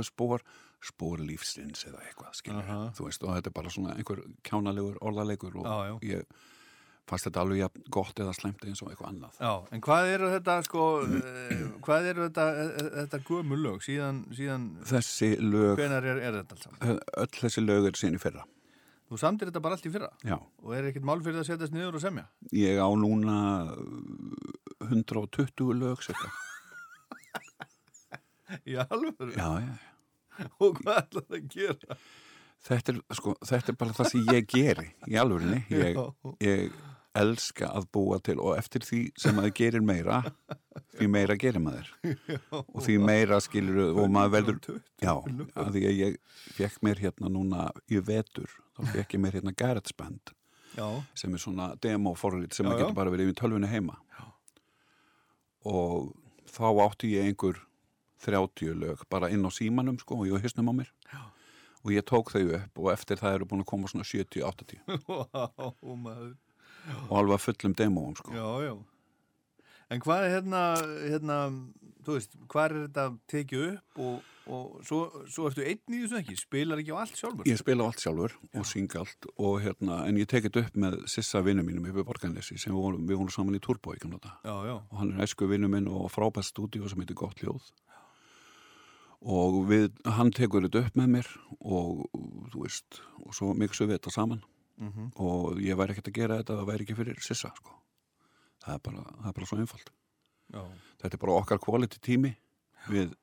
spór, spór lífsins eða eitthvað, skilur, þú veist og þetta er bara svona einhver kjánalegur orðalegur og já. ég fannst þetta alveg jafn gott eða slæmt eins og eitthvað annað Já, en hvað eru þetta sko, eh, hvað eru þetta, eh, þetta gömul lög síðan, síðan þessi lög, hvenar er, er þetta alls öll þessi lög er sín í fyrra Þú samtir þetta bara allt í fyrra já, og er ekkert mál fyrir að setjast niður og semja? ég á núna uh, 120 lög cirka. Í alvöru? já, já, Og hvað ætlar það að gera? þetta er, sko, þetta er bara það sem ég geri í alvörinni ég, Já. ég elska að búa til og eftir því sem maður gerir meira því meira gerir maður. Og því meira skilur og maður veldur já, *laughs* að því að ég fekk mér hérna núna í vetur þá fekk ég mér hérna Garrett's Band Já, sem er svona demo-forrið sem Já, maður já. getur bara verið í tölvunni heima. Já. og þá átti ég einhver 30 lög bara inn á símanum sko og ég hysnum á mér. Já. og ég tók þau upp og eftir það eru búin að koma svona 70-80 *laughs* Vá, maður og alveg fullum demóum sko. Já, já. En hvað er hérna, hérna þú veist, hvað er þetta tekið upp og, og svo, svo ertu einn í þessu ekki, spilar ekki á allt sjálfur? Ég spila á allt sjálfur og syng allt og hérna, en ég tekið upp með Sissa vinnu mínum yfir Borgarnesi sem við vorum, við vorum saman í Turbo í gamla dag Já, já, og hann er æsku vinnu minn og frábært stúdíu sem heitir Gott Ljóð og við, hann tekur þetta upp með mér og þú veist og svo mixum við þetta saman Mhm. og ég væri ekkert að gera þetta það væri ekki fyrir Sissa sko. það, er bara, það er bara svo einfalt. Já, þetta er bara okkar quality tími. Við,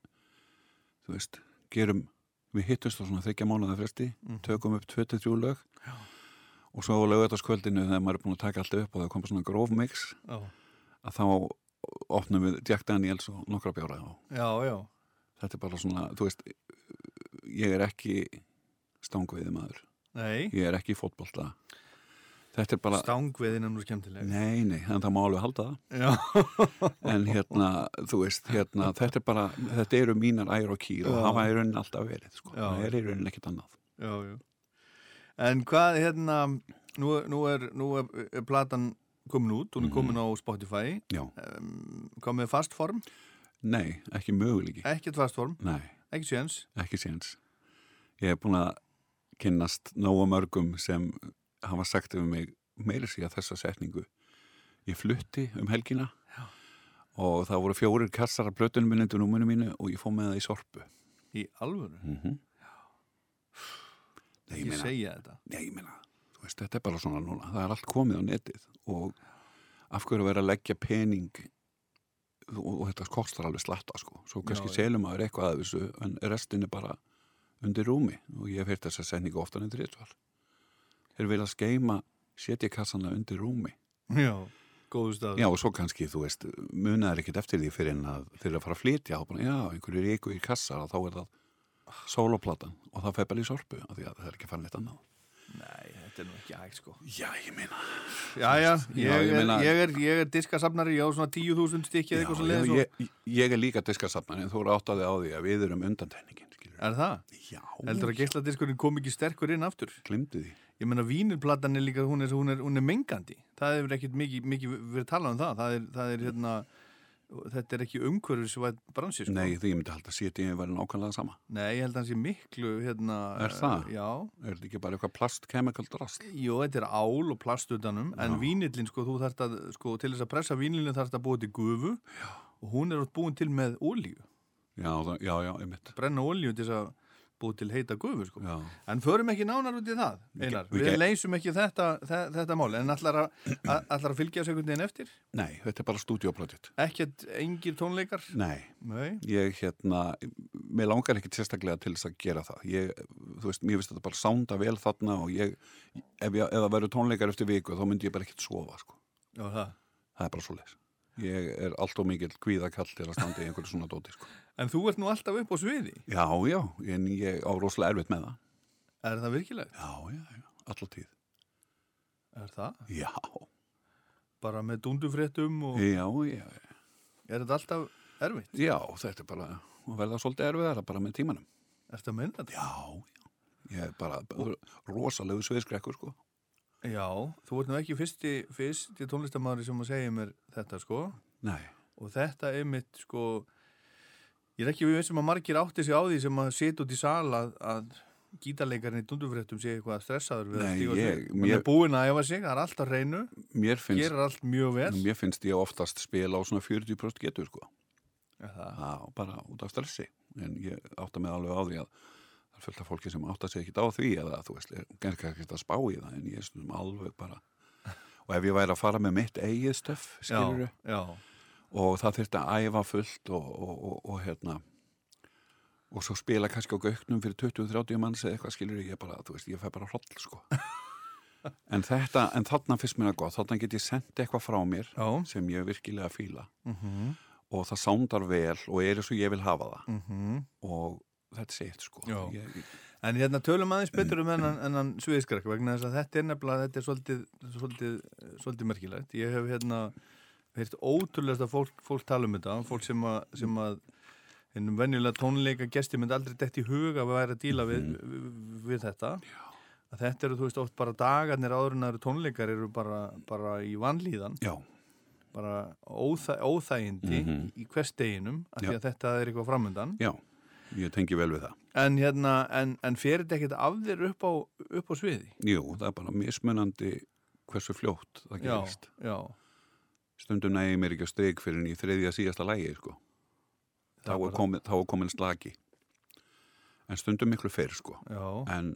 þú veist gerum, við hittumst á svona þryggja mánuða fresti, tökum upp 23 lög. Já. og svo á lögutaskvöldinu þegar maður er búin að taka allt upp og það koma svona gróf mix já, að þá opnum við Jack Daniels og nokkra bjóra já, já. þetta er bara svona, þú veist ég er ekki stangveiði maður, Nei, ég er ekki í fótbolta. Þetta er bara stangveðin er nú skemmtileg. Nei, nei, en það má alveg halda það. Já, *laughs* en hérna, þú veist, hérna þetta er bara, þetta eru mínar ær og kýr og Já. hafa í rauninni alltaf verið sko. Já. það er í rauninni ekkert annað. Já, já. En hvað, hérna nú, nú, er, nú er, er platan komin út, hún er komin á Spotify. Já, um, kom með fast form, nei, ekki möguleiki. Ekkert fast form. Nei, ekki séns. Ekki séns. Ég hef búin að kynnast nógu mörgum sem hafa sagt yfir mig meiri sig að þessa setningu. Ég flutti um helgina Já. og það voru fjórir kassar af blötunum minni undir númunu mínu og ég fóð með það í sorpu. Í alvöru, mm Nei, ég ég meina, segja þetta. Nei, ég meina, þú veist, þetta er bara svona núna, það er allt komið á netið og af hverju að vera að leggja pening og, og þetta kostar alveg slatta, sko. Svo kannski Já, selum maður eitthvað að þessu, en restin er bara undir rúmi og ég hef heyrt þess að setningu oftar en þrítvar. Þeir vilja skeima setja kassana undir rúmi. Já, góðu stað Já, og svo kannski, þú veist, munaður ekkert eftir því fyrir en að þeir eru að fara að flytja og bara, já, einhverju ríku í kassar og þá er það sóloplatan og það fer bara í sorpu af því að það er ekki að fara neitt annað. Nei, þetta er nú ekki hægt sko Já, ég meina, Já, já, ég, Já, ég meina- ég, er, ég er diskasafnari, ég á svona 10.000 stykki eða eitthvað svo leiðis ég, ég er líka diskasafnar en þú eru áttaði á því að við erum undantæningin. Er það? Já, Heldur að geisladiskurinn kom ekki sterkur inn aftur? glimtu því Ég meina vínilplatan er líka, hún er, hún er, hún er mengandi Það hefur ekkert mikið, mikið verið talað um það Það er, það er hérna Þetta er ekki umhverfisvæð bransi sko. Nei, því ég myndi halda að ég verið nákvæmlega sama Nei, ég held að hann sé miklu hérna, Er það? Já, Er þetta ekki bara eitthvað plast chemical drast? jú, þetta er ál og plastutanum En Já. vínillin, sko, þú þarft að sko, Til þess að pressa vínillin þarft að búa til gufu já. Og hún er átt búin til með olíu Já, það, já, já, einmitt Brenna olíu til þess að búa til heita gufu sko. Já, En förum ekki nánar út í það, Einar. við Við, leysum ekki þetta, þe- þetta mál, en allar að, allar að fylgja veginn eftir? nei, þetta er bara stúdíoprojekt Ekkert engir tónleikar? Nei, Nei. ég hérna mér langar ekki sérstaklega til þess að gera það ég, þú veist, mér finnst þetta bara sánda vel þarna og ég, ef, það verður tónleikar eftir viku þá myndi ég bara ekkert sofa, sko Já, það. það er bara svo leis ég er allt og mikill kvíðakall til að standa í einhverju svona dóti sko. En þú ert nú alltaf upp á sviði. Já, já, en ég á rosalega erfitt með það Er það virkilega? Já, já, já, allar tíð Er það? Já, Bara með dundufréttum og já, já, er þetta alltaf erfitt? já, þetta er bara að verða svolítið erfiðara bara með tímanum Er þetta að menna þetta? Já, já, ég er bara rosalegu sviðskrekkur sko Já, þú ert nú ekki fyrsti, fyrsti tónlistamæður sem að segja mér þetta sko Nei, og þetta er mitt sko ég er ekki við sem að margir átti sig á því sem að setja út í sal að, að gítarleikarinn í dundufréttum sé eitthvað stressaður við Nei, að ég- mér- er búinn að efa sig, það er alltaf reynu mér finnst, gerir allt mjög vel. mér finnst ég oftast spila á svona 40% getur sko. Það? Já, bara út af stressi. En ég átta mig alveg á því að það er fullt af fólki sem átta sig ekkit á því eða þú veist, er gerð ekkert að spá í það en ég er stundum alveg bara og ef ég væri að fara með mitt eigið stöf skilur já, já, og það þurfti að æfa fullt og, og, og, og hérna og svo spila kannski á gauknum fyrir 20-30 manns eða eitthvað skilur ég bara, þú veist, ég fæ bara hroll sko *laughs* en þetta, en þarna fyrst mér að gott þarna get ég sendt eitthvað frá mér já. sem ég virkilega fíla Mm og það sándar vel og er eins og ég vil hafa það -hmm. og þetta sé eitt sko Já. ég, En hérna tölum aðeins *clears throat* betur um enn, enn sviðskrak vegna þess að þetta er nefnilega þetta er svolítið, svolítið, svolítið merkilegt ég hef hérna heirt ótrúlega fólk, fólk tala um þetta fólk sem að, sem að hennum venjulega tónleika gesti myndi aldrei dett í huga að væri að díla við, við, við þetta. Já. að þetta eru þú veist oft bara dagarnir áður en það eru tónleikar eru bara, bara í vanlíðan. Já, bara óþæ, óþægindi Mhm. í hvers deginum af því Já. að þetta er eitthvað framöndan já, ég tengi vel við það. En hérna, en, en fer þetta ekkert af þér upp á, upp á sviði? jú, það er bara mismunandi hversu fljótt það Já, gerist. já stundum nægir mér ekki að steg fyrir en í þriðja síðasta lægi sko. þá er komin, þá komin slagi en stundum miklu fyrr sko. En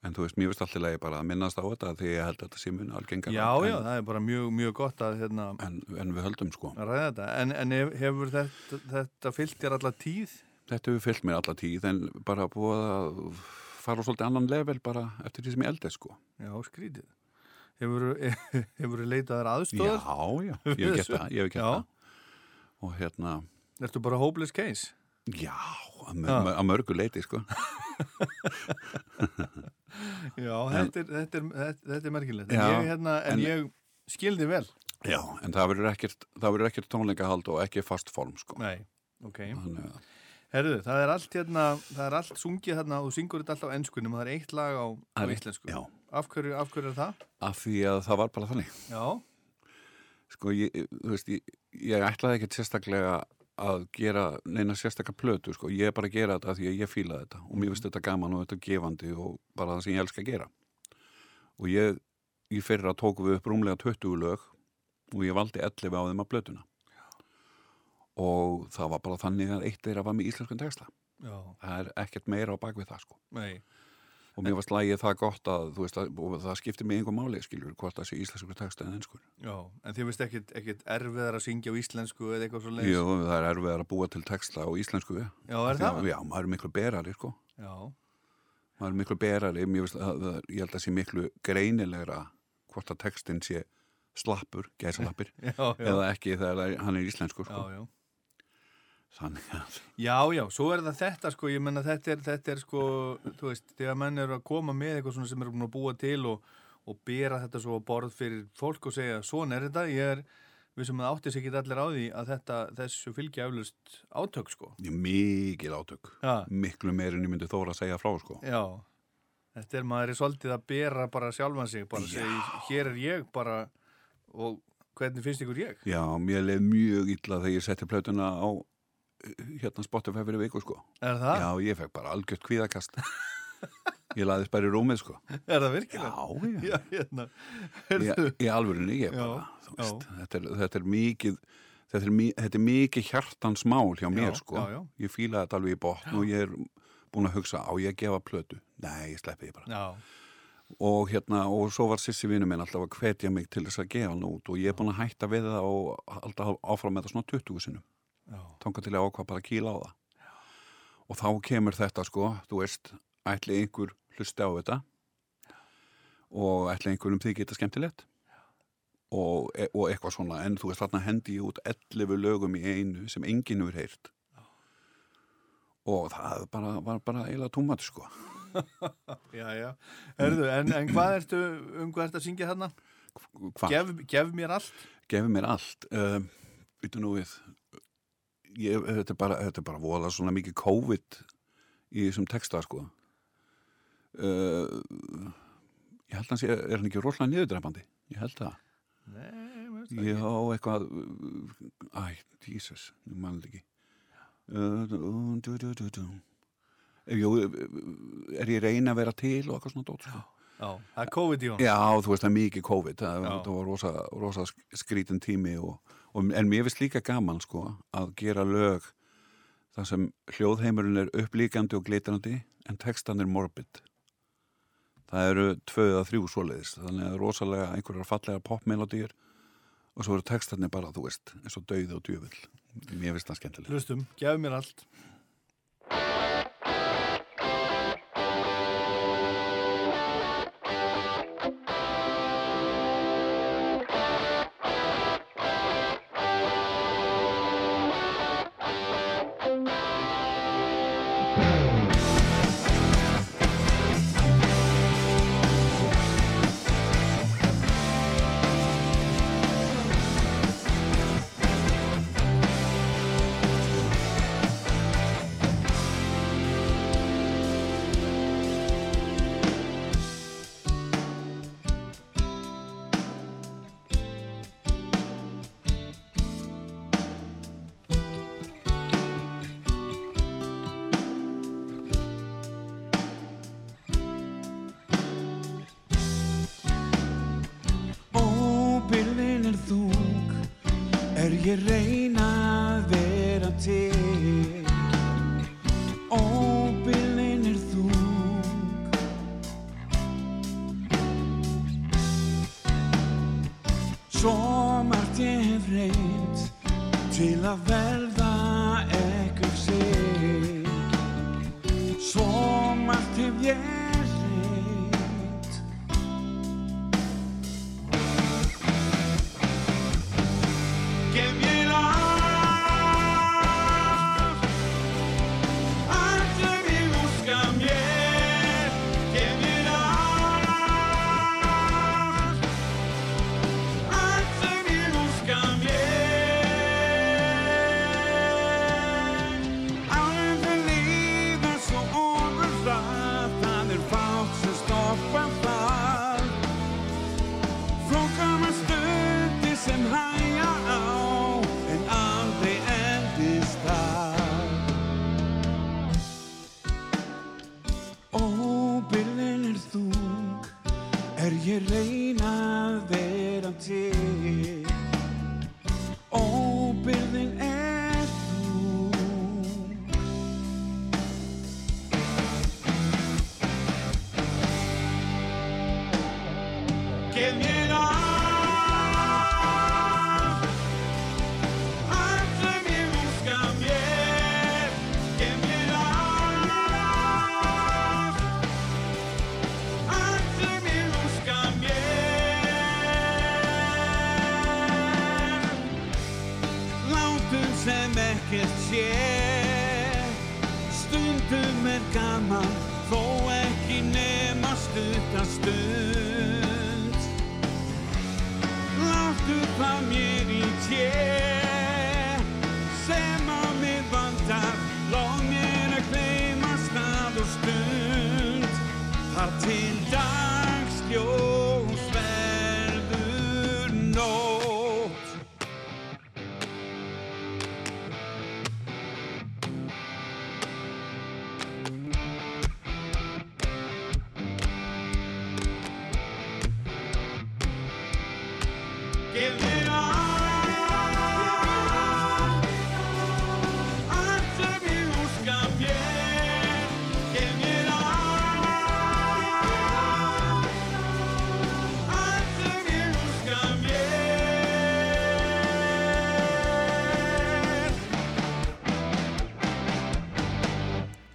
en þú veist, mér veist alltaf lægi bara að minnast á þetta því ég held að þetta sé mun algengar já, en, já, það er bara mjög, mjög gott að, hérna, en, en við höldum sko að en hef, hefur þetta, þetta fyllt þér alla tíð? þetta hefur fyllt mér alla tíð en bara búið að fara á svolítið annan level bara eftir því sem ég eldið sko Já, skrítið. Hefur, *laughs* hefur leitað þér já, aðstóðar? já, ég hef gert það ég hef gert Já. það og hérna, Ertu bara hopeless case? já að, mörgu leiti sko *laughs* Já, þetta, er, þetta, er, þetta, þetta er merkilegt. En, ég, hérna, en, en- ég skildi vel. já, en það verður ekkert ekkert tónleikahald og ekki fast form sko Nei, ok. Þannig Herðu, það er allt hérna, það er allt sungið hérna og þú syngur þetta alltaf á ennskunum og það er eitt lag á, á er- íslensku. já. Af hverju, af hverju er það? af því að það var bara þannig. Já, sko, ég, þú veist, ég, ég ætlaði ekkert sérstaklega að gera neina sérstaklega plötu, sko, ég er bara að gera þetta af því að ég fíla þetta og mér finnst þetta gaman og þetta er gefandi og bara það sem ég elska að gera. Og ég, ég fyrir að tóku við upp rúmlega 20 lög og ég valdi 11 á þeim að plötuna. Og það var bara þannig að eitt þeirra var með íslenskan texta. Já, það er ekkert meira á bakvið það, sko. Nei. Og mér var slægið það gott að, veist, að, og það skiptir mig einhver máli, skiljur, hvort það sé íslenskur texta en ennskur Já, en þið veist ekkit, ekkit erfiðar að syngja á íslensku eða eitthvað svo leiðis? Jú, það er erfiðar að búa til texta á íslensku Já, er það? að- Já, maður er miklu berari, sko Já, maður er miklu berari, veist að, að, ég held að sé miklu greinilegra hvort að textin sé slappur, gæsalappir *laughs* já, já, eða ekki þegar það er- hann er íslenskur, já, sko já. Þannig að, Já, já, svo er það þetta sko, ég menna þetta er, þetta er sko, þú veist, þegar menn eru að koma með eitthvað svona sem eru búin að búa til og, og bera þetta svo á borð fyrir fólk og segja, svona er þetta, ég er, við sem að átti sig ekki allir á því að þetta, þessu fylgja eflust átök sko. er mikil átök. Já, miklu meir en ég myndi þóra að segja frá, sko. Já, þetta er maður er svolítið að bera bara sjálfan sig, bara segja, hér er ég bara og hvernig finnst ykkur ég? Já, mér leið mjög illa þegar ég setti plötuna á hérna Spotify fyrir viku, sko. Er það? Já, ég fekk bara algjört kvíðakast. *laughs* Ég laðist bara í rúmið, sko. Er það virkilega? Já, já. *laughs* Já, hérna, í, í alvörinni ég bara, þú já. veist, þetta er, þetta er mikið þetta er, þetta er mikið hjartans mál hjá mér sko, já, já. ég fíla þetta alveg í botn og ég er búin að hugsa á ég að gefa plötu, nei ég sleppi því bara. Já, og hérna, og svo var Sissi vinnu minn alltaf að hvetja mig til þess að gefa hann út og ég er búin að hætta við það og alltaf áfram með það svona 20 sinnum já, þanga til að ákvað bara að kýla á það og þá kemur þetta sko þú veist, ætli einhver hlusti á þetta og ætli einhverjum því geta skemmtilegt og, e- og eitthvað svona en þú veist þarna hendi ég út 11 lögum í einu sem enginn hefur heyrt og það bara, var bara eiginlega tómat sko *laughs* Já, já. Herðu, en, en hvað ertu, um hvað ertu að syngja? Hvað? Gef, gef mér allt. gefur mér allt uh, Vítu nú við ég, þetta, er bara, þetta er bara voða svona mikið COVID í þessum texta sko. Uh, ég held að hann sé er hann ekki rosalega niðurdrefandi ég held það. Nei, ég á eitthvað æ, Jesus, ég mann ekki. Uh, du. Jú, er ég reyna að vera til og eitthvað svona dót sko. Það er COVID í hún. Já, þú veist það er mikið COVID. Það, það var rosa, rosa skrítin tími og, og, en mér finnst líka gaman sko að gera lög þar sem hljóðheimurinn er upplíkandi og glitrandi en textan er morbid. Það eru tvö eða þrjú svoleiðis þannig að rosalega einhverjar fallega popmelodýr og svo eru textarnir bara, þú veist, eins og dauði og djöfull. Mér finnst það skemmtilega Hlustum, gef mér allt.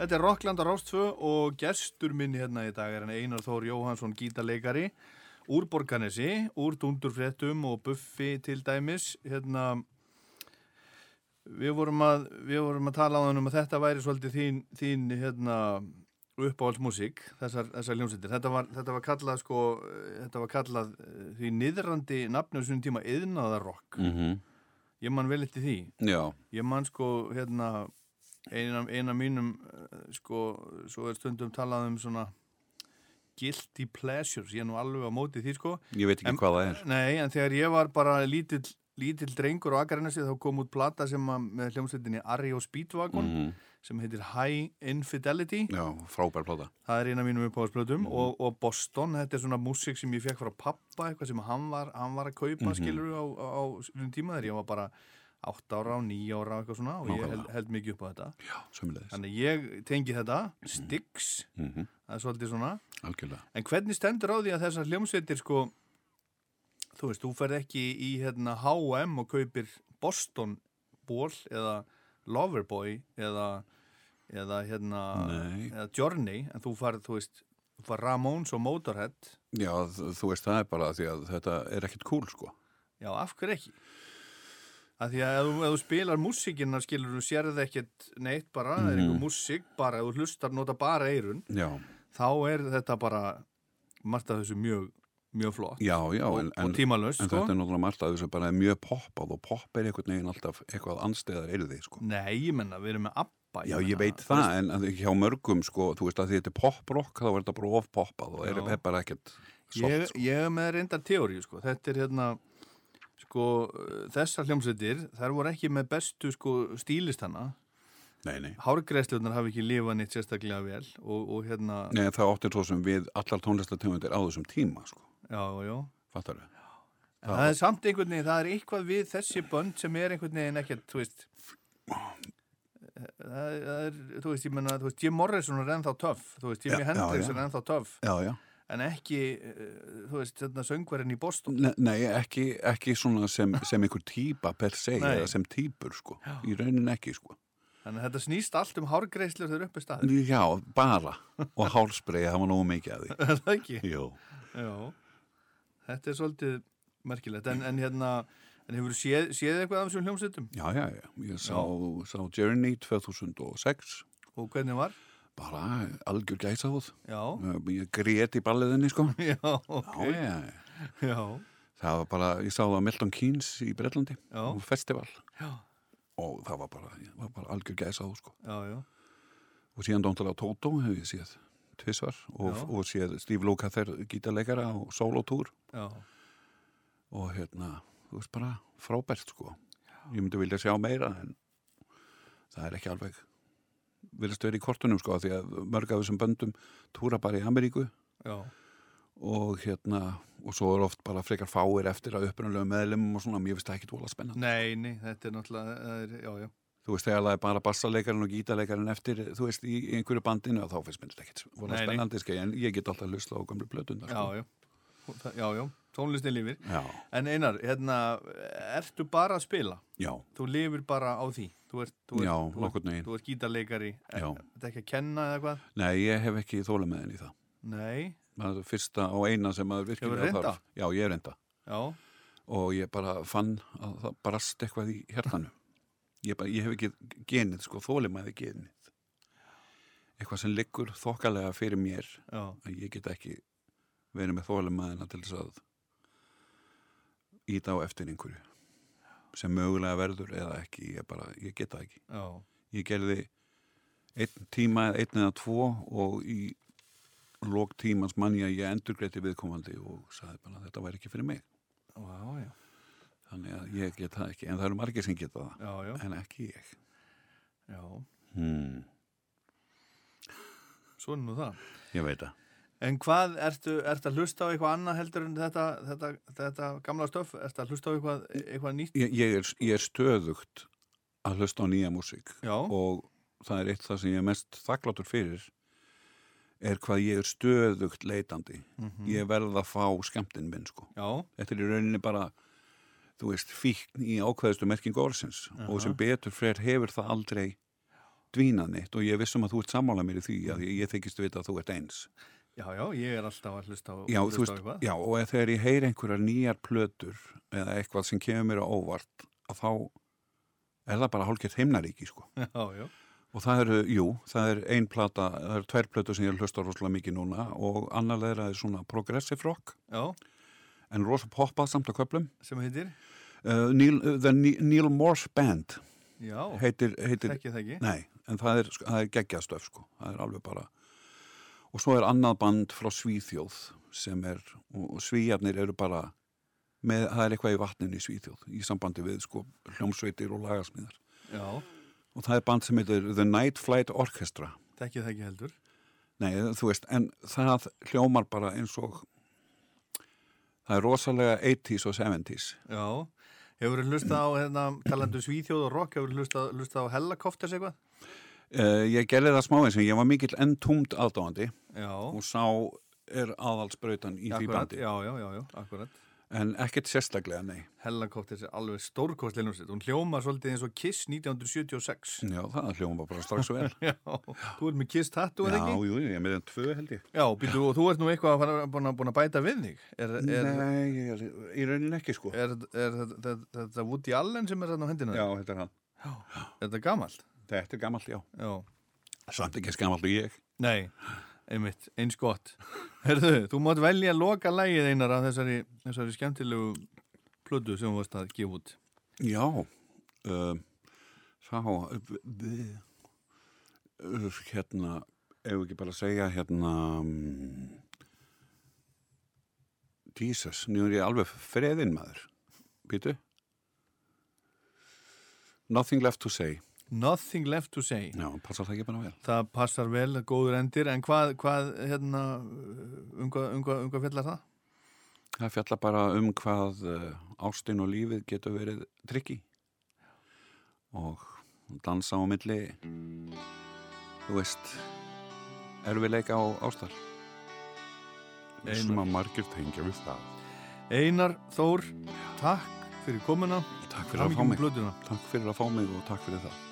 Þetta er Rockland á Rástfö og gestur minn hérna í dag er Einar Þór Jóhansson gítarleikari úr Borganesi, úr Dundurfréttum og Buffi til dæmis. Hérna við vorum að, við vorum að tala á þannig um að þetta væri svolítið þín, þín hérna uppáhaldsmusík þessar, þessar hljómsveitir. Þetta var, þetta var kallað sko þetta var kallað eh, því niðrandi nafnum svona tíma yðnaðarrock mm ég man vel eftir því. Já, ég man sko hérna eina, eina mínum eh, sko, svo er stundum talað um svona guilty pleasures, ég er nú alveg á móti því sko. Ég veit ekki En- hvað það er. Nei, en þegar ég var bara lítill, lítill drengur á Akarnesi þá kom út plata sem að, með hljómsveitinni Ari og Speedwagon mm sem heitir High Infidelity. Já, frábær plata. Það er eina mínum uppáhaldsplötum. Og, og Boston, þetta er svona músík sem ég fekk frá pappa, eitthvað sem hann var, hann var að kaupa, Mhm. skilur á, á, á þessum tíma þegar ég var bara 8 ára og 9 ára eitthvað svona og ég Nákvæmlega. held, held mikið upp á þetta. Já, sömulegis þannig ég tengi þetta, Styx. Mm það er svolítið svona. Algjörlega. En hvernig stendur á því að þessar hljómsveitir sko, þú veist, þú ferð ekki í hérna H&M og kaupir Boston ból eða Loverboy eða, eða hérna eða Journey, en þú farð, þú veist, þú farð Ramones og Motorhead, Já, þú veist, það er bara því að þetta er ekkit cool, sko. Já, af hverju ekki? Af því að ef þú, spilar músíkina, skilur þú sérð ekkert neitt bara, það er einhver músík bara, ef þú hlustar, nota bara eirun, Já, þá er þetta bara margt af þessu mjög, mjög flott já, já og, en, og en, tímalöst, en sko. þetta er náttúrulega margt að þessu bara mjög poppað og popp er einhvern veginn alltaf eitthvað anstæðar erði, sko. Nei, ég menna, við erum með ABBA Já, ég veit það, veist, en að hjá mörgum, sko, þú veist að því þetta er pop-rock, þá er þetta bara of-poppað og er, bara ekkert Ég, soft, sko. ég er með reyndar teóriu, sko. Þetta er hérna sko, þessar hljómsveitir þær voru ekki með bestu, sko, stílistana Nei, nei. Hárgreðslunar hafi ekki lifað neitt sérstaklega vel og, og hérna, Nei, það áttir svo sem við allar tónlistategundir á þessum tíma, sko, já, já fattar við? En það er samt einhvern veginn, það er eitthvað við þessi bönd sem er einhvern veginn ekkert, þú veist það er, það þú veist, ég menna, Jim Morrison er ennþá töff, þú veist, já, Hendrix er ennþá töff, Já, já. En ekki eh, þú veist, þetta söngverinn í Boston Ne- Nei, ekki, ekki svona sem, sem einhver típa per se, Nei. eða sem típur, sko, í raunin ekki, sko. Þannig að þetta snýst allt um hárgreislur þegar uppi staðir. Já, bara, og hálsbreið, það var nógu mikið að því. *laughs* Er það ekki? Jú. Já. Þetta er svolítið merkilegt. En, en hérna, en hefur séð, séð eitthvað af þessum hljómsveitum? Já, já, já, ég sá, sá Journey 2006, Og hvernig var? Bara algjör gæsáð. Já. Ég grét í balliðinni, sko. *laughs* Já, ok. Já, já, Já. það var bara, ég sá það á Milton Keynes í Breitlandi, Já. á festival. Já. Og það var bara, var bara algjör gæsáð, sko. Já, já. Og síðan Dóntalega Tótó hef ég séð tvisvar og, Já. og séð Steve Lukather gítarleikara á solotúr Já. og hérna, þú veist bara frábært sko. Ég myndi vilja sjá meira en það er ekki alveg vilja vera í kortunum sko því að mörg af þessum böndum túra bara í Ameríku Já. og hérna og svo er oft bara frekar fáir eftir að upprunalega meðlum og svona, mér finnst það ekki tóla spennandi. Nei, nei, þetta er náttúrulega, það er, já, já. Þú veist, þegar það er bara bassalekarinn og gítarleikarinn eftir, þú veist, í, einhverju bandinu og þá finnst mér ekkert Nei, nei. spennandi skei, en ég get alltaf hlustað á gamlu plötundar Já, sko. já. Það- Já, já. Tónlistin lifir. Já, En Einar, hérna, ertu bara að spila? já, Þú lifir bara á því? Þú ert, þú ert, Já, nokkurn veginn. þú ert gítarleikari. Já. Þetta er ekki að kenna eða hvað? Nei, ég hef ekki þóla með henni í það. Nei. Það er fyrsta og eina sem maður virkilega þarf. Já, ég er reynda. Já. Og ég bara fann að það brast eitthvað í hjartanu. Ég, bara, ég hef ekki genið, sko, þólimaði genið. Eitthvað sem liggur þokkalega fyrir mér Já. að ég get ekki verið með þólimaðina til þess að íta á eftir einhverju sem mögulega verður eða ekki, ég bara, ég get það ekki. Já. Ég gerði einn tíma, einn eða tvo og í lók tímans manni að ég endurgreiti viðkomandi og sagði bara að þetta væri ekki fyrir mig. Já. Þannig að ég get það ekki, en það eru margir sem geta það, Já, já. en ekki ég. Já. Hmm, Svo er nú það. ég veit það. En hvað, ertu, ertu að hlusta á eitthvað annað heldur en þetta, þetta, þetta gamla stöf? Ertu að hlusta á eitthvað, eitthvað nýtt? Ég, ég, er, ég er stöðugt að hlusta á nýja músík og það er eitt það sem ég er mest þakkláttur fyrir er hvað ég er stöðugt leitandi. Ég verð að fá skemmtinn minn, sko. Já. Þetta er í rauninni bara, þú veist, fíkn í ákveðistu merkingu orðsins og sem betur fyrir hefur það aldrei dvínað neitt og ég vissum að þú ert sammála mér í því að ég, ég þykist vita að þú ert eins. Já, já, ég er alltaf að hlusta á, Já, hlusta þú á veist, eitthvað. já, og þegar ég heyri einhverjar nýjar plötur eða eitthvað sem kemur mér á óvart að þá er það bara hálfgett heimnaríki, sko. *laughs* Já, já. Og það eru, jú, það er ein plata, það eru tvær plötur sem ég hlusta rosalega mikið núna og annar þeirra er svona progressive rock, Já, en rosa poppað samt að köplum. sem heitir? Uh, Neil, uh, the Ne- Neil Morse Band Já, heitir, heitir þekki það ekki. Nei, en það er, það er geggjastöf sko, það er alveg bara og svo er annað band frá Svíþjóð sem er, og Svíjarnir eru bara með, það er eitthvað í vatninu í Svíþjóð í sambandi við sko hljómsveitir og lagasmíðar. Já, og það er band sem heitir The Night Flight Orchestra. Þekki það ekki heldur. Nei, þú veist, en það hljómar bara eins og það er rosalega 80s og 70s Já, hefur þú hlusta á, hérna, talandu Svíþjóð og rock, hefur þú hlusta, hlusta á Hellacopters eitthvað? Uh, Ég gerði það smá eins og ég var mikill enntúmt aðdáandi Já, og sá er aðalsbrautan í því bandi já, já, já, já, akkurat. en ekkert sérstaklega, nei Hellacopters er alveg stórkostlega hljómsveit. Hún hljómar svolítið eins og Kiss 1976. Já, það hljóma bara strax vel *laughs* Já, þú ert með Kiss tattoo, Já, ekki? jú, ég er með enn tvö held ég Já, býtu, og þú ert nú eitthvað að fara búin að, búin að bæta við þig. Er, er, Nei, ég er, í rauninni ekki sko er, er, er þetta, Woody Allen sem er þarna á hendina? Já, þetta er hann Er þetta gamalt? Þetta er gammalt, já Já. Samt ekki gammalt og ég Nei, einmitt, eins gott. Herðu, þú mátt velja að loka lægið einar af þessari, þessari skemmtilegu plödu sem þú varst að gefa út. Já uh, uh, Hérna Ef ekki bara segja hérna um, Jesus, nú er ég alveg freðin maður Býtu Nothing left to say Nothing left to say. Já, passar það ekki bara vel. Það passar vel, góður endir, en hvað, hvað hérna, um hvað, um hvað, um hvað fjallar það? Það fjalla bara um hvað uh, ástin og lífið getur verið tryggi og dansa á milli. Þú veist erfiðleika á ástar. Sem að margir tengja við það. Einar Þór, takk fyrir komuna. Takk fyrir að fá mig. Takk fyrir að fá mig og takk fyrir það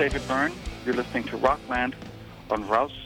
David Byrne. You're listening to Rockland on Rouse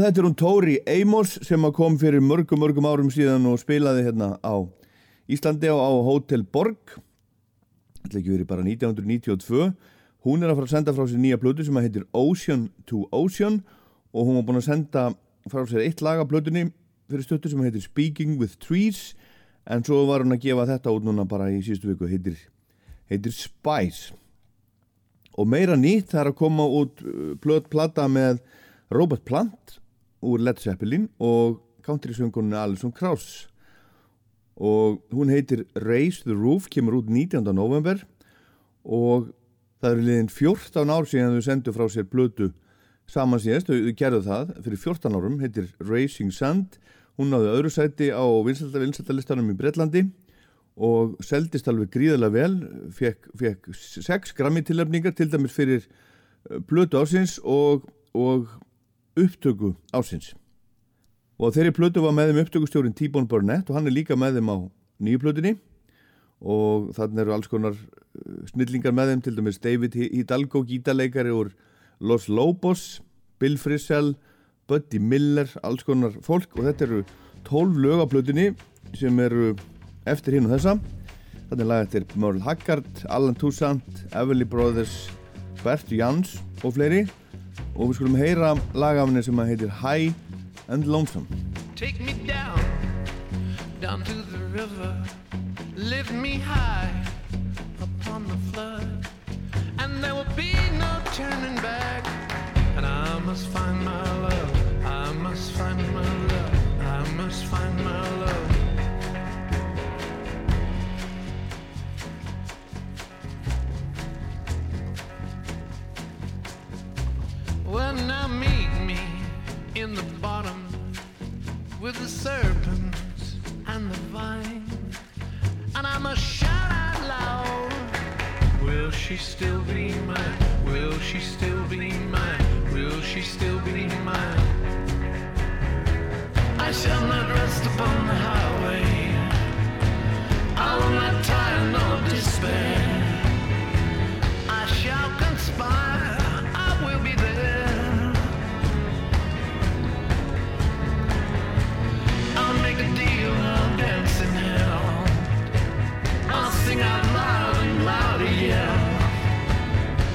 þetta er hún Tóri Amos sem kom fyrir mörgum, mörgum árum síðan og spilaði hérna á Íslandi á, á Hotel Borg. Þetta ekki verið bara 1992 Hún er að fara að senda frá sér nýja blödu sem að heitir Ocean to Ocean og hún var búin að senda frá sér eitt lag af blödunni fyrir stöttu sem heitir Speaking with Trees. En svo var hún að gefa þetta út núna bara í síðustu viku. Heitir, heitir Spice. Og meira nýtt það er að koma út uh, plöt plata með Robert Plant úr Led Zeppelin og country-söngunni Alison Krauss. Og hún heitir Raise the Roof, kemur út 19. november og það eru liðin 14 ár síðan þau sendu frá sér blötu saman síðast, þau, gerðu það fyrir 14 árum, heitir Racing Sand. Hún náði öðru sæti á vinsaldalistanum í Breitlandi og seldist alveg gríðarlega vel. Fekk, fekk 6 grammi tilöfningar til dæmis fyrir blötu ásins og, og upptöku ásins og þeirri plötu var með þeim upptökustjórin T-Bone Burnett og hann er líka með þeim á nýju plötunni. Og þannig eru alls konar uh, snillingar með þeim til dæmis David Hidalgo, gítarleikari úr Los Lobos, Bill Frisell Buddy Miller, alls konar fólk. Og þetta eru 12 lög á plötunni sem eru eftir hinn og þessa. Þannig lag eftir Merle Haggard, Alan Toussaint Everly Brothers, Bert Jans og fleiri og við skulum heyra lagafni sem heitir High and Lonesome Take me down, down to the river. Lift me high upon the flood. And there will be no turning back. And I must find my love. I must find my love. I must find my love. With the serpents and the vine. And I must shout out loud Will she still be mine? Will she still be mine? Will she still be mine? I shall not rest upon the highway. I will not tire nor despair. I shall conspire. In hell. I'll sing out loud and louder, yeah.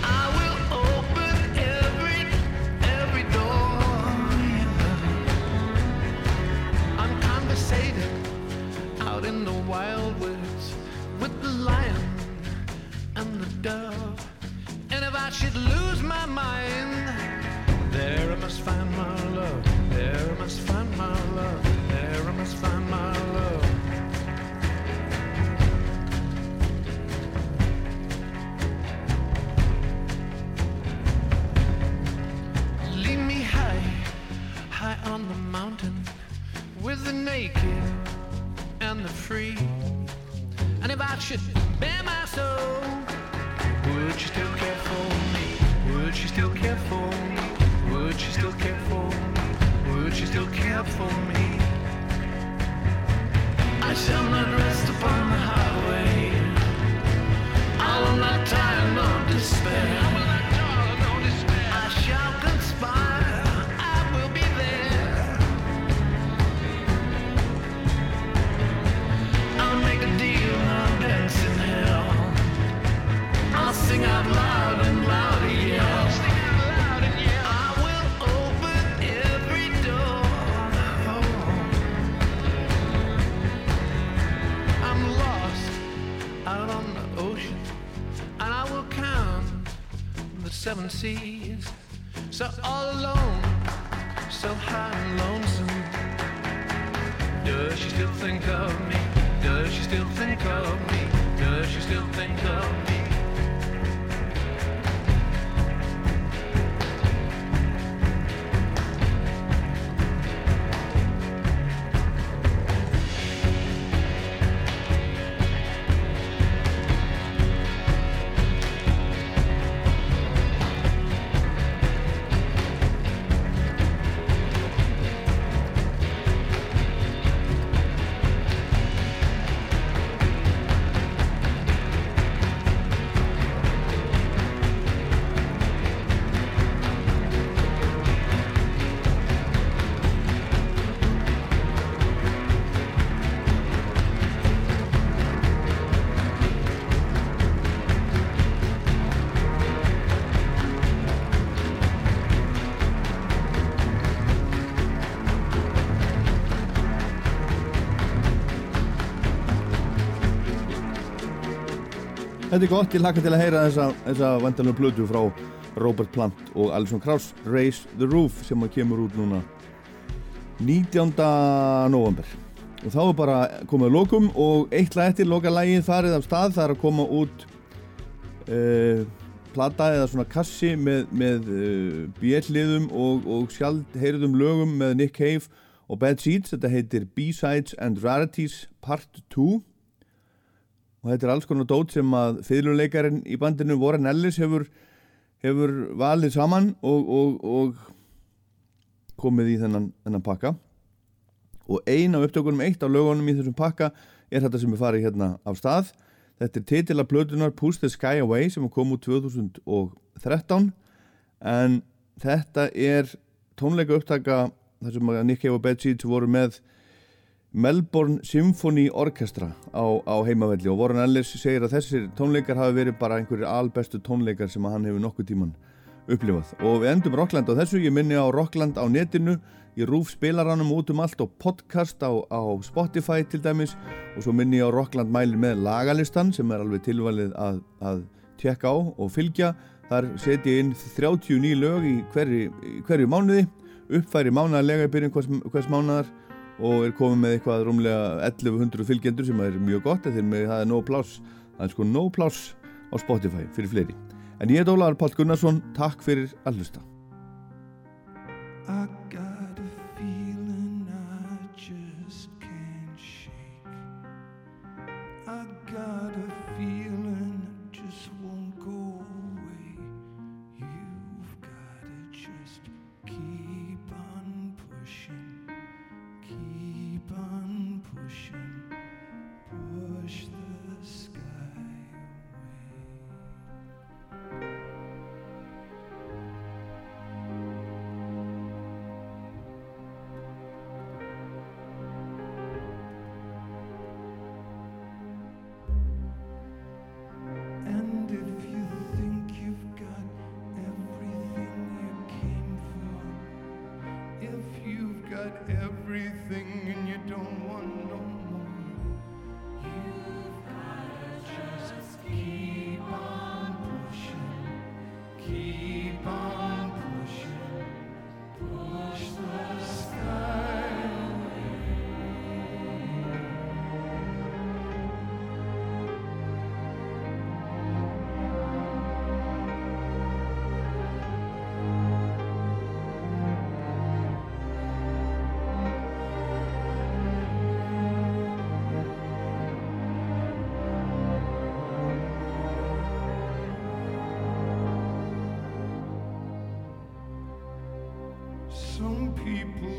I will open every, every door. I'm conversating out in the wild woods with the lion and the dove. And if I should lose my mind, there I must find my love. There I must find on the mountain with the naked and the free. And if I should bare my soul, would you still care for me? Would she still care for me? Would she still care for me? Would she still care for me? I shall not rest upon the highway. I will not tire nor despair. Seven seas. So all alone, so high and lonesome. Does she still think of me? Does she still think of me? Does she still think of me? Þetta er gott, ég hlakka til að heyra þessa, þessa vandalega blödu frá Robert Plant og Alison Krauss Raise the Roof sem að kemur út núna 19. november og þá er bara komið að lokum og eitt lag eftir loka lagið farið af stað það er að koma út uh, plata eða svona kassi með, með uh, bjelliðum og, og sjálf heyriðum lögum með Nick Cave og Bad Seeds þetta heitir B-Sides and Rarities Part 2 og þetta er alls konar dót sem að fyrirluleikarinn í bandinu Warren Ellis hefur, hefur valið saman og, og, og komið í þennan, þennan pakka. Og ein af upptökunum, eitt af lögunum í þessum pakka er þetta sem er farið hérna af stað. Þetta er titila plötunar Push the Sky Away sem kom úr 2013 en þetta er tónleika upptaka þar sem að Nick Cave og Bad Seeds voru með Melbourne Symphony Orchestra á, á heimavelli. Og Warren Ellis segir að þessir tónleikar hafi verið bara einhverjir albestu tónleikar sem hann hefur nokkuð tíman upplifað. Og við endum Rockland á þessu, ég minni á Rockland á netinu. Í rúf spilaranum út um allt og podcast á, á Spotify til dæmis. Og svo minni ég á Rockland mælir með lagalistan sem er alveg tilvalið að, að tjekka á og fylgja. Þar setjum ég inn 39 lög í hverju mánuði. Uppfæri mánuðarlega í byrjun hvers, hvers mánuðar og er komið með eitthvað rúmlega 1100 fylgjendur sem er mjög gott þegar með það er nóg pláss. Það er sko nóg pláss á Spotify fyrir fleiri. En ég er Ólaður Pál Gunnarsson takk fyrir að hlusta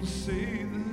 say that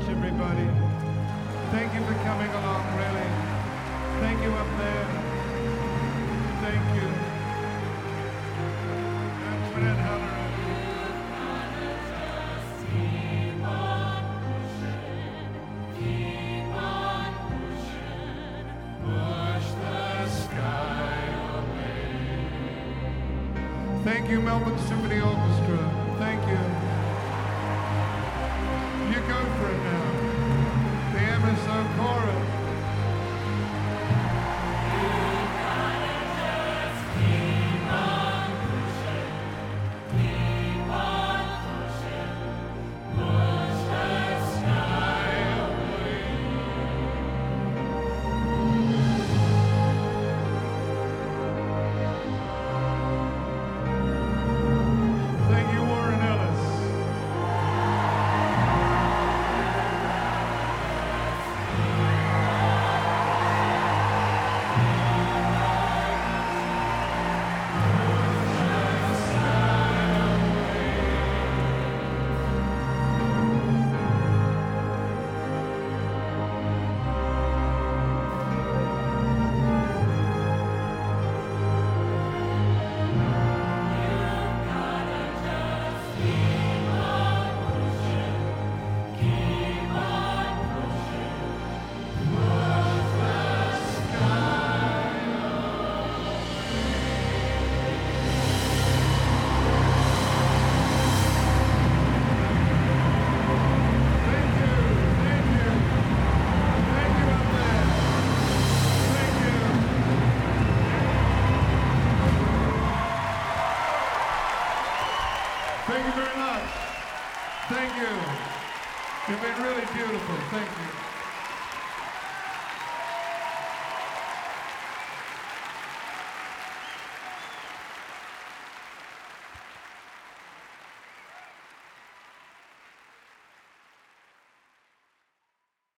much, everybody. Thank you for coming along, really. Thank you up there. Thank you. Halloran. Push the. Thank you, Melbourne Symphony Orchestra.